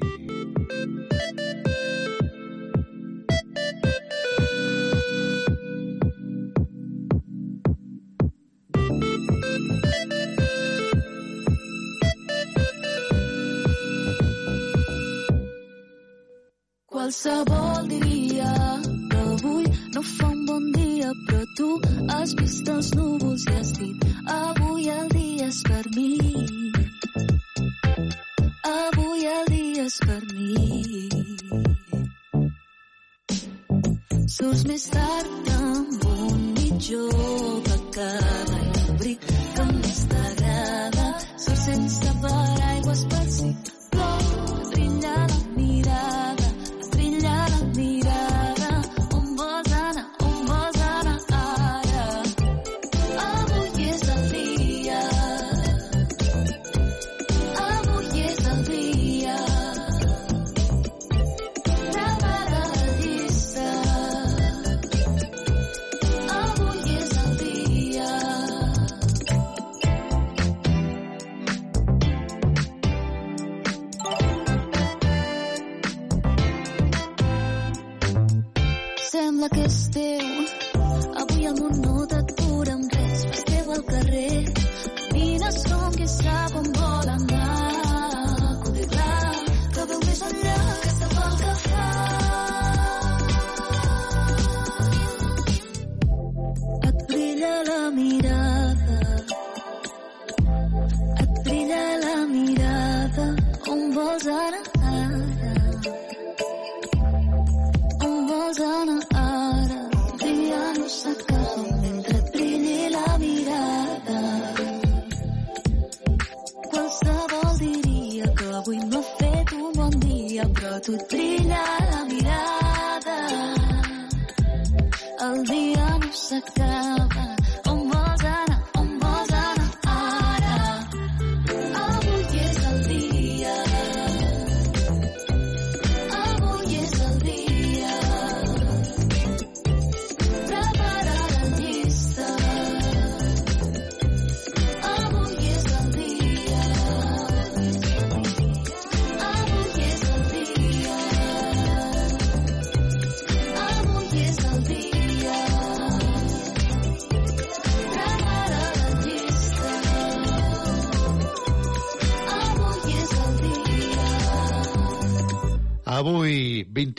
Qualsevol diria que avui no fa un bon dia, però tu has vist els núvols i has dit avui el dia és per mi. Avui el dia és per mi. Surts més tard amb un mitjó que acaba i l'abric que més t'agrada. Surts sense paraigües per si plou, brilla la mirada,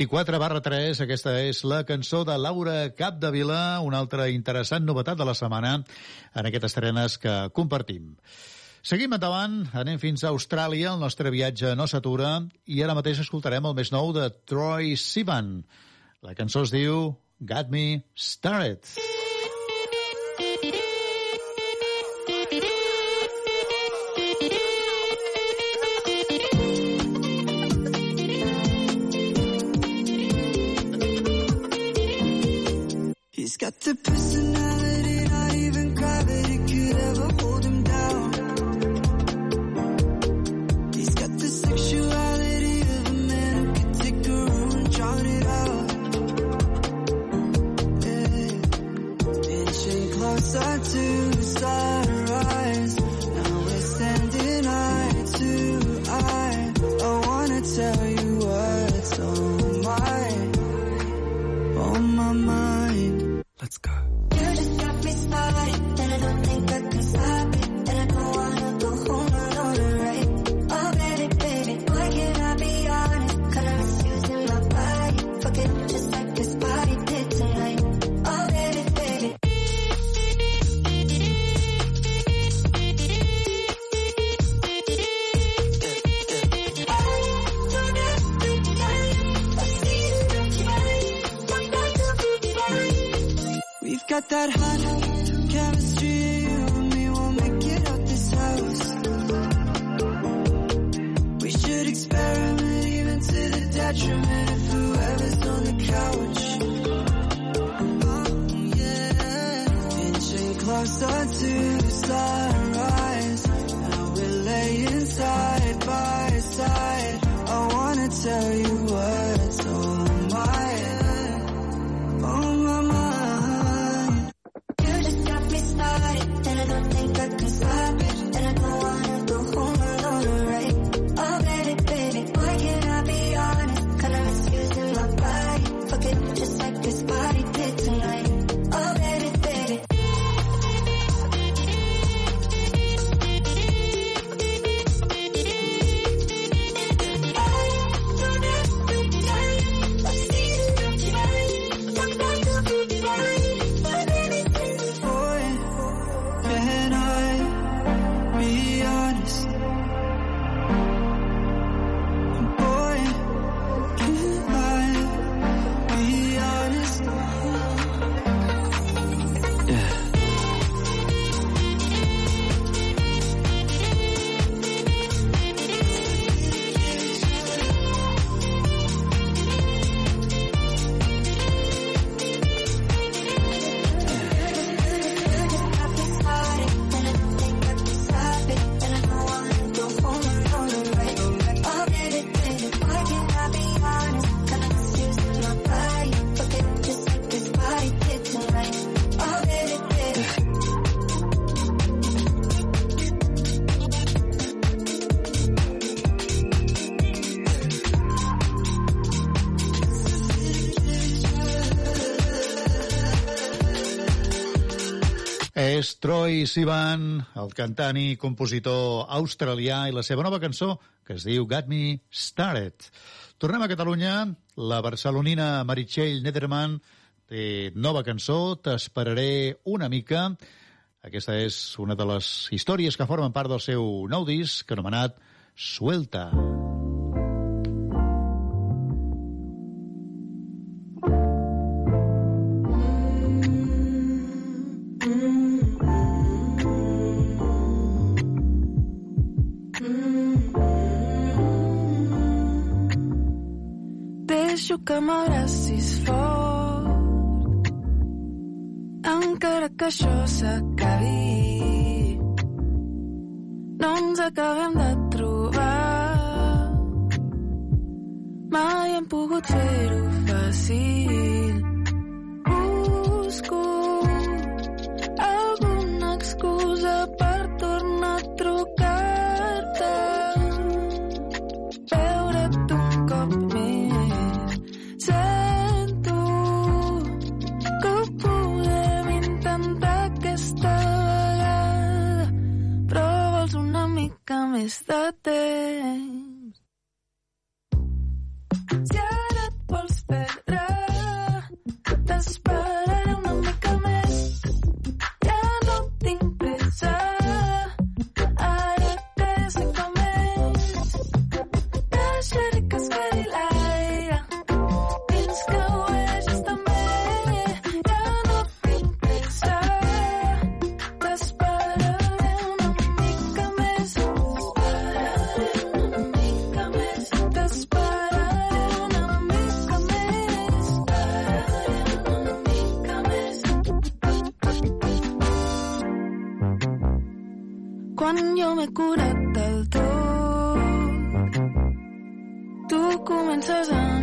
24 barra 3, aquesta és la cançó de Laura Capdevila, una altra interessant novetat de la setmana en aquestes trenes que compartim. Seguim endavant, anem fins a Austràlia, el nostre viatge no s'atura, i ara mateix escoltarem el més nou de Troy Sivan. La cançó es diu Got Me Started. Got the person. Troy Sivan, el cantant i compositor australià, i la seva nova cançó, que es diu Got Me Started. Tornem a Catalunya. La barcelonina Meritxell Nederman té nova cançó, T'esperaré una mica. Aquesta és una de les històries que formen part del seu nou disc, anomenat Suelta. Suelta. desitjo que m'abracis fort encara que això s'acabi no ens acabem de trobar mai hem pogut fer-ho fàcil busco alguna excusa per tornar a trucar-te. Miss that day. winter's on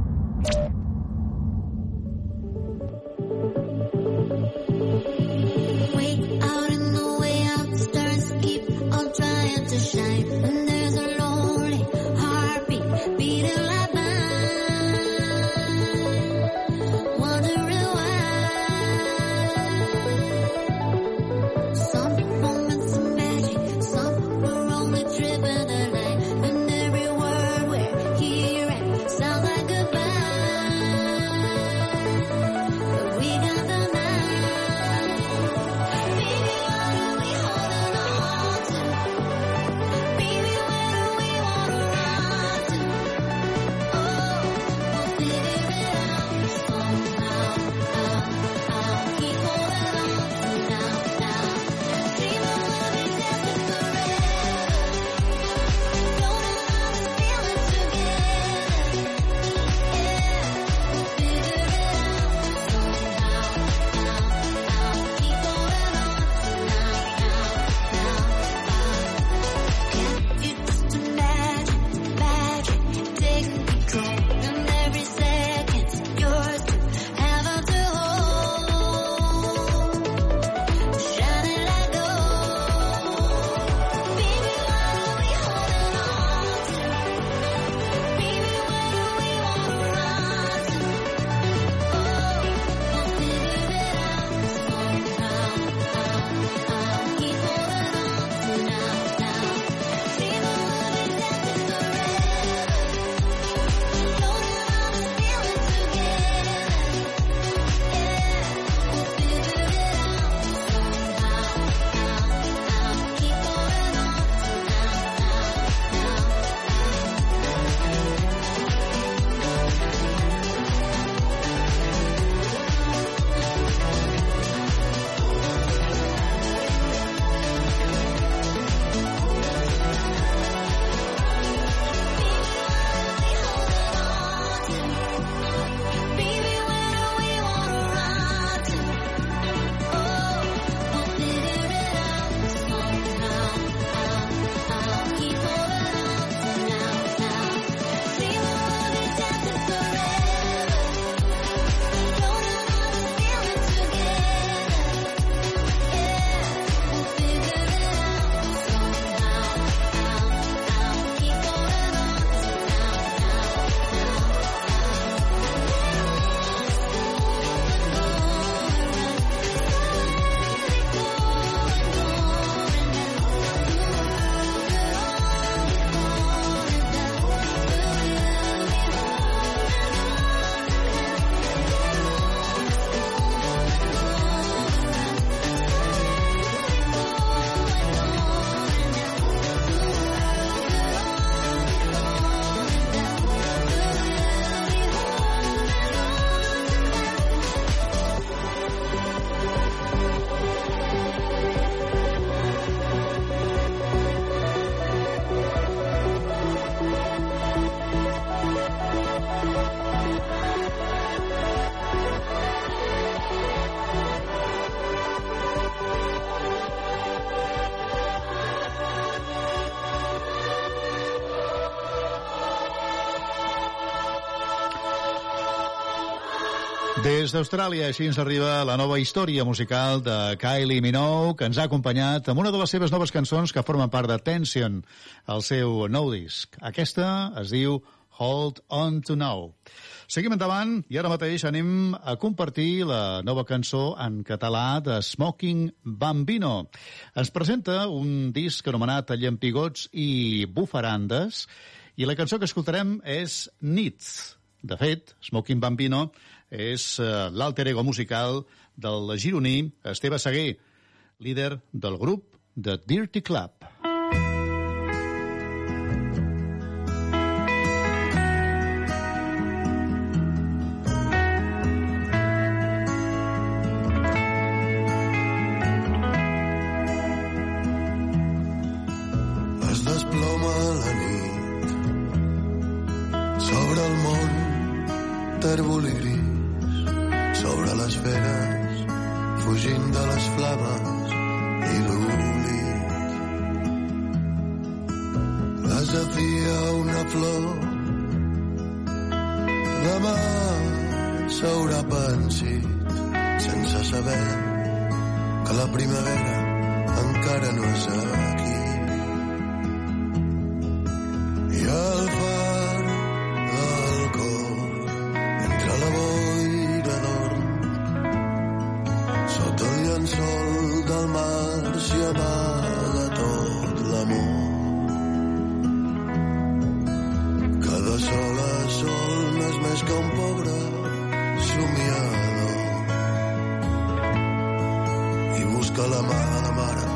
Des d'Austràlia, així ens arriba la nova història musical de Kylie Minogue, que ens ha acompanyat amb una de les seves noves cançons que formen part de Tension, el seu nou disc. Aquesta es diu Hold On To Now. Seguim endavant i ara mateix anem a compartir la nova cançó en català de Smoking Bambino. Ens presenta un disc anomenat Llampigots i Bufarandes i la cançó que escoltarem és Nits. De fet, Smoking Bambino és eh, l'alter ego musical del gironí Esteve Seguer, líder del grup de Dirty Club. I busca la mà de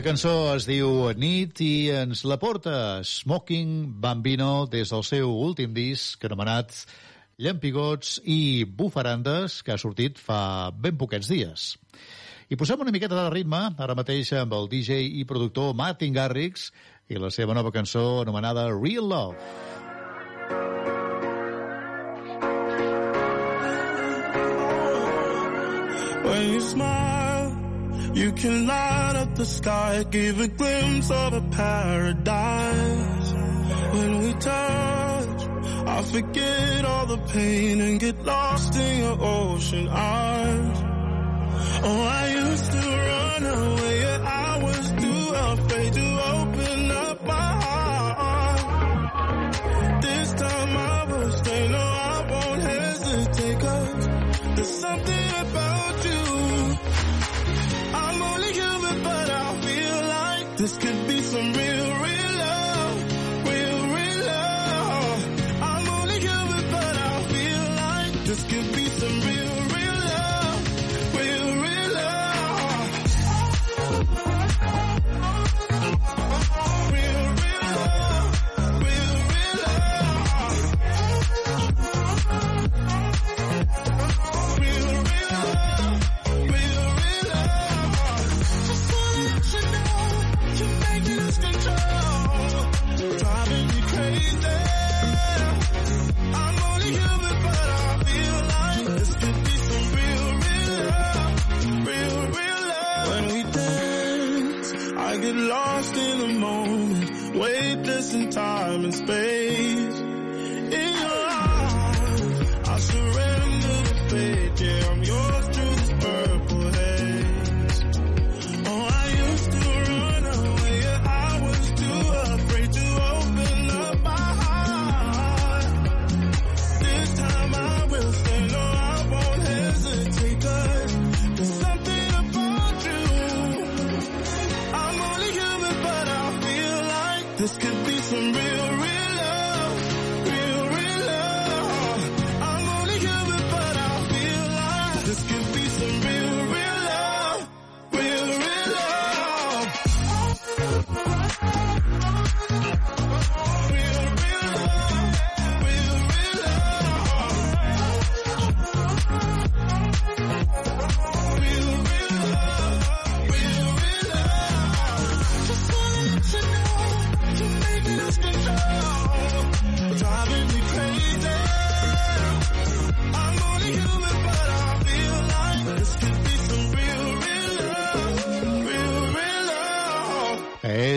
La cançó es diu Nit i ens la porta Smoking Bambino des del seu últim disc anomenat Llampigots i Bufarandes que ha sortit fa ben poquets dies. I posem una miqueta de ritme ara mateix amb el DJ i productor Martin Garrix i la seva nova cançó anomenada Real Love. When you smile, you can light up the sky, give a glimpse of a paradise. When we touch, I forget all the pain and get lost in your ocean eyes. Oh, I used to run away, yeah, I was this could be in time and space.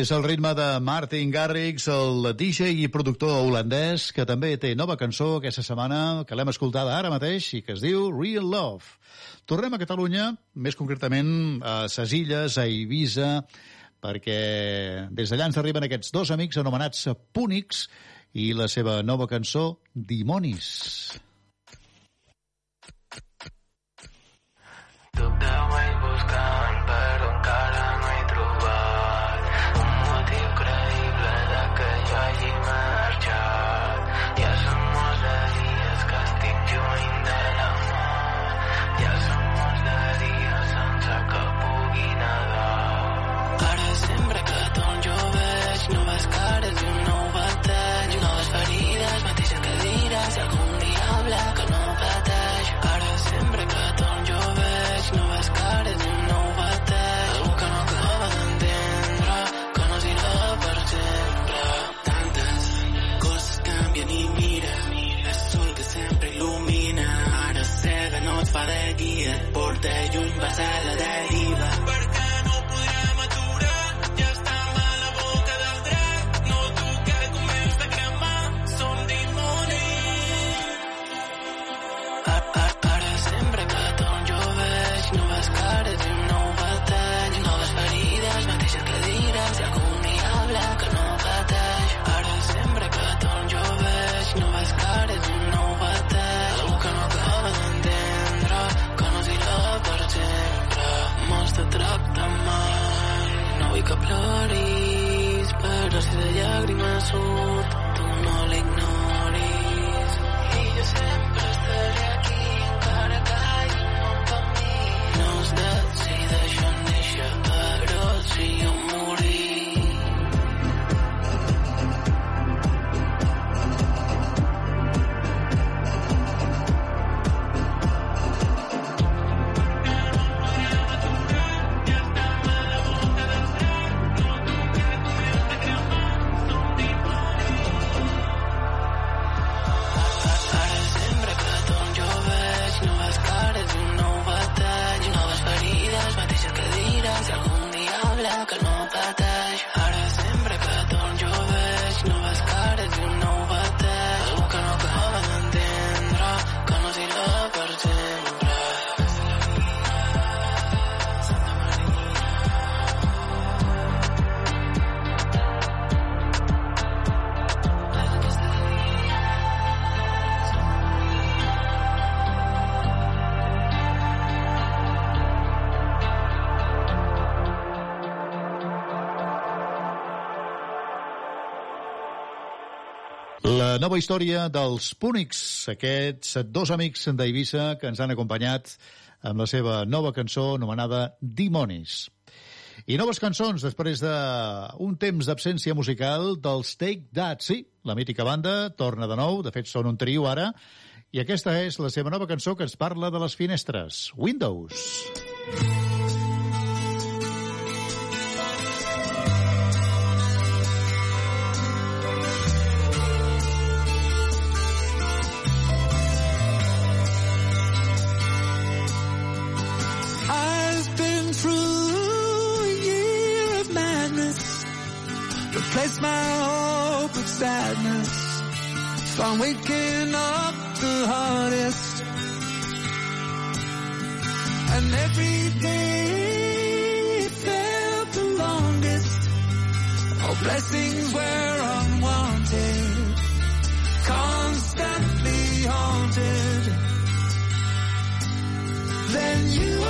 és el ritme de Martin Garrix, el DJ i productor holandès, que també té nova cançó aquesta setmana, que l'hem escoltada ara mateix i que es diu Real Love. Tornem a Catalunya, més concretament a Ses Illes, a Eivissa, perquè des d'allà ens arriben aquests dos amics anomenats Púnics i la seva nova cançó, Dimonis. Tú te buscant per un cara nova història dels Púnics, aquests dos amics d'Eivissa que ens han acompanyat amb la seva nova cançó anomenada Dimonis. I noves cançons després d'un de temps d'absència musical dels Take That. Sí, la mítica banda torna de nou, de fet són un trio ara, i aquesta és la seva nova cançó que ens parla de les finestres, Windows. Windows. replace my hope with sadness. If I'm waking up the hardest. And every day felt the longest. All blessings were unwanted. Constantly haunted. Then you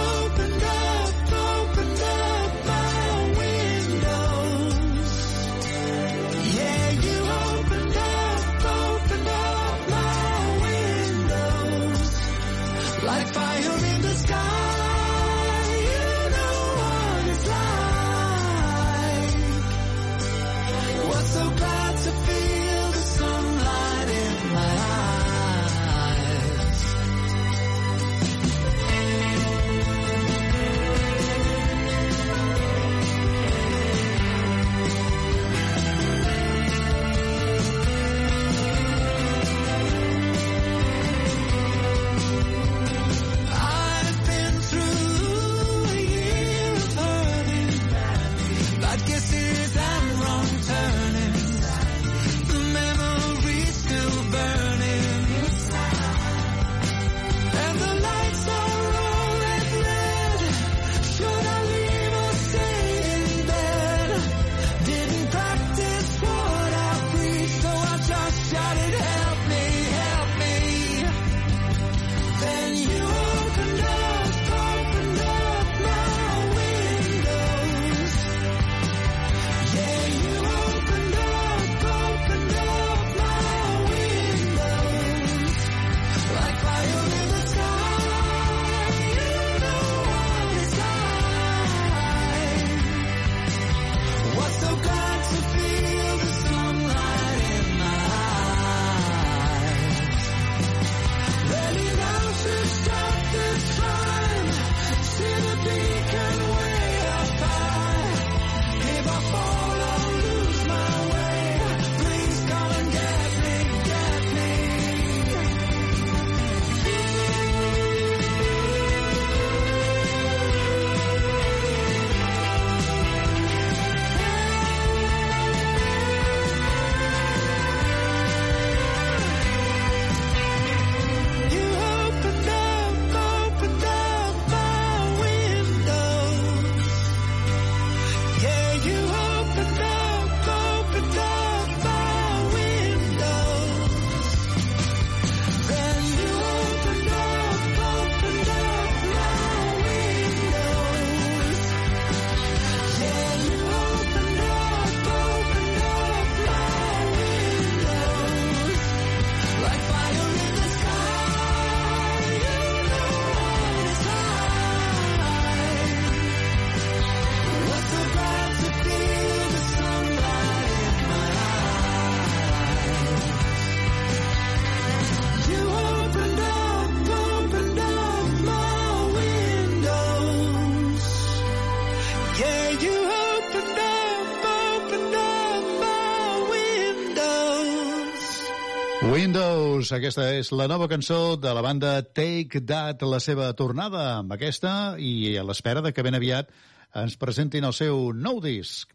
Blues. Aquesta és la nova cançó de la banda Take That, la seva tornada amb aquesta i a l'espera de que ben aviat ens presentin el seu nou disc.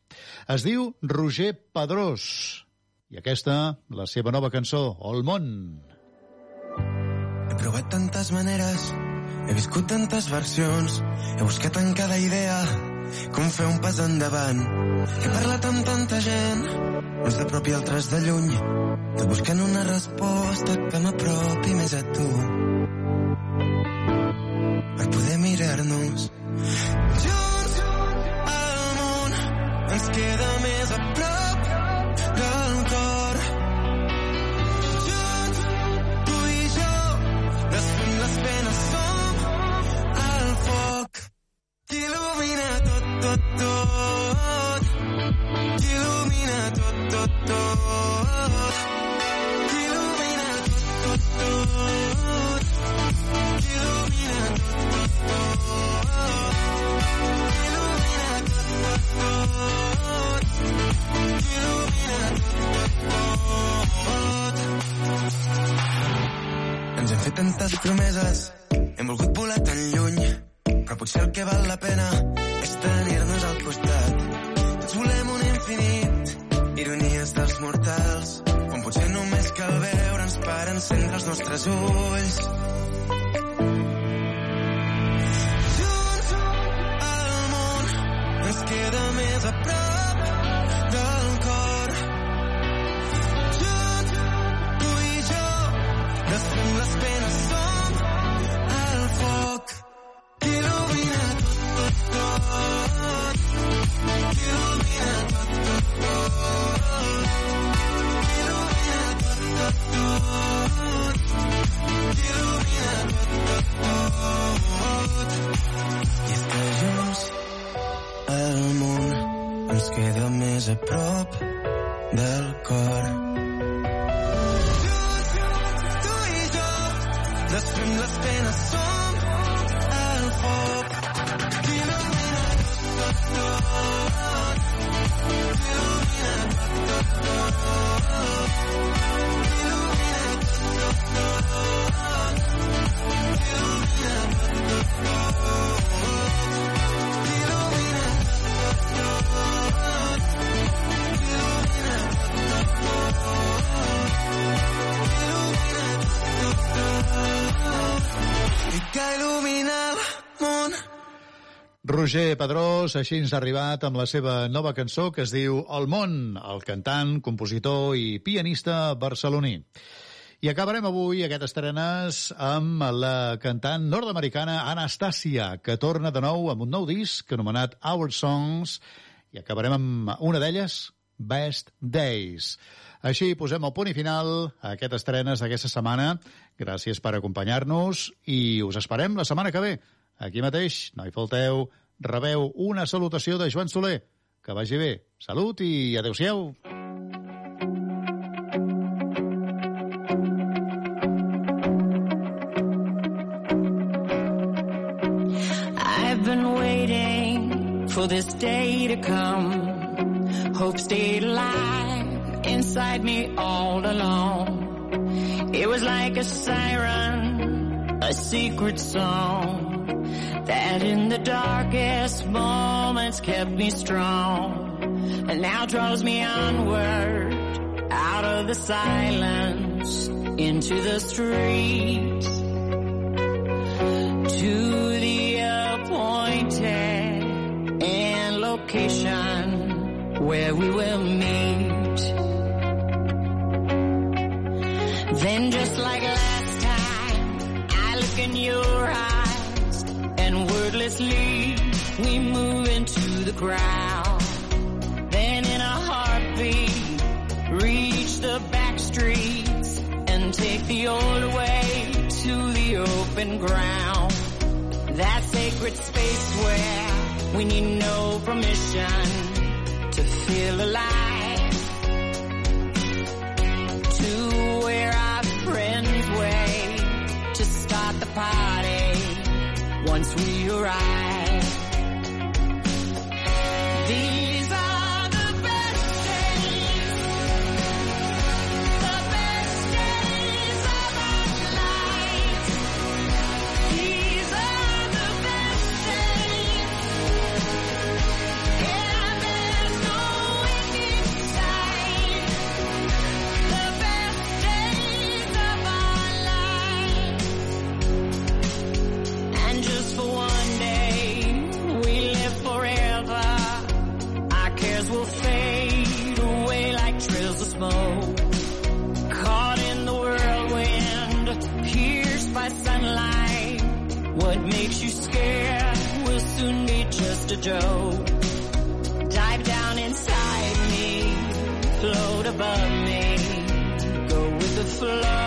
Es diu Roger Pedrós i aquesta, la seva nova cançó, El món. He provat tantes maneres, he viscut tantes versions, he buscat en cada idea com fer un pas endavant. He parlat amb tanta gent, uns de prop i altres de lluny, de buscant una resposta que m'apropi més a tu. Per poder mirar-nos junts al món ens queda més a prop fer tantes promeses, hem volgut volar tan lluny, però potser el que val la pena és tenir-nos al costat. Tots volem un infinit, ironies dels mortals, quan potser només cal veure'ns per encendre els nostres ulls. Junts al món ens queda més a prop I és que junts el món ens queda més a prop del cor. Tu i jo desfem les penes, som el foc que il·lumina tot, tot, il·lumina tot, tot, tot. Roger Pedrós, així ens ha arribat amb la seva nova cançó que es diu El món, el cantant, compositor i pianista barceloní. I acabarem avui aquest estrenes amb la cantant nord-americana Anastasia, que torna de nou amb un nou disc anomenat Our Songs, i acabarem amb una d'elles, Best Days. Així posem el punt i final a aquest estrenes d'aquesta setmana. Gràcies per acompanyar-nos i us esperem la setmana que ve. Aquí mateix, no hi falteu, rebeu una salutació de Joan Soler. Que vagi bé. Salut i adeu-siau. For this day to come. Hope stayed alive inside me all along. It was like a siren, a secret song that in the darkest moments kept me strong and now draws me onward out of the silence into the streets to the appointed and location where we will meet. And wordlessly we move into the crowd. Then in a heartbeat, reach the back streets and take the old way to the open ground. That sacred space where we need no permission to feel alive. To where our friends wait to start the party once we arrive. Joke. Dive down inside me, float above me, go with the flow.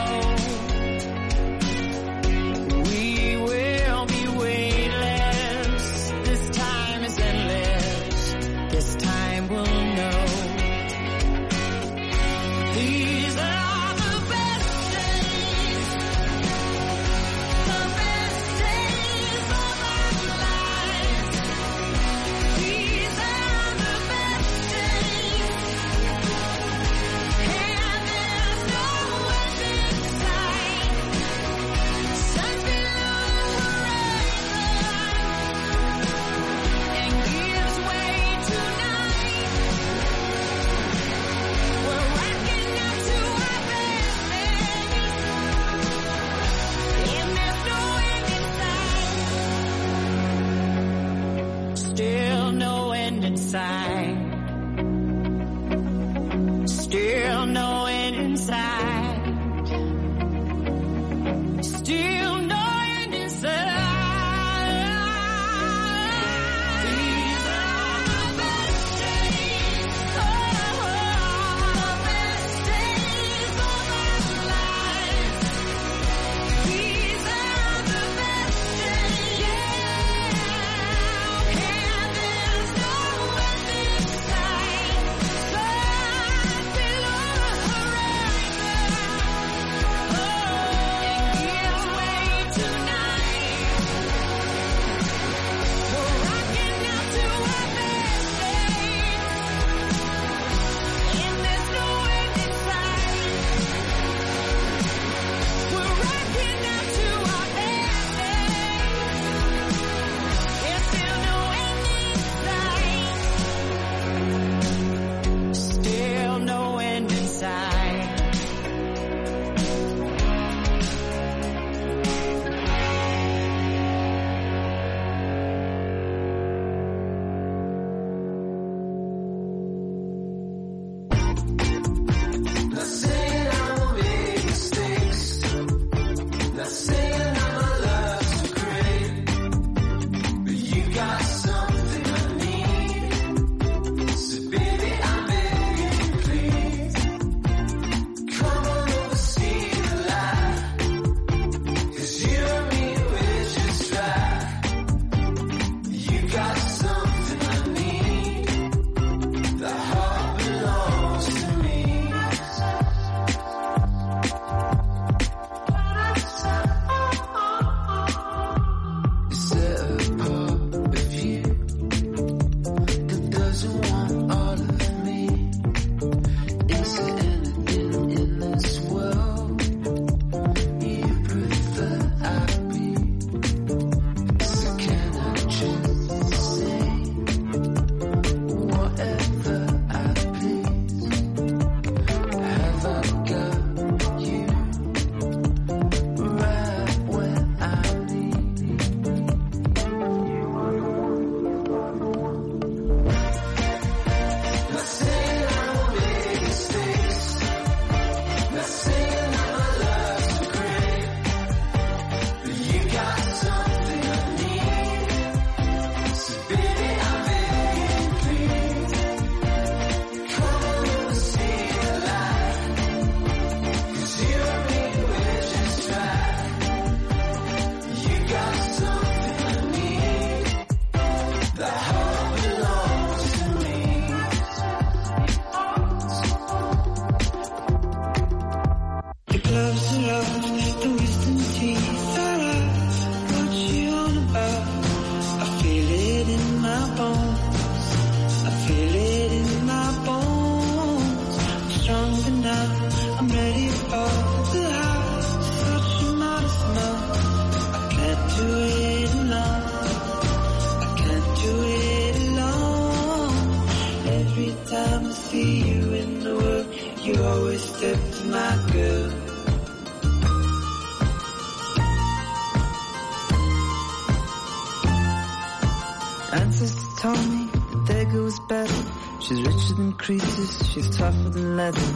she's tougher than leather.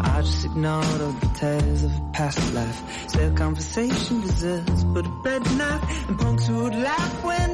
I just ignored all the tears of a past life. Said conversation deserves, but a bed night, and punks would laugh when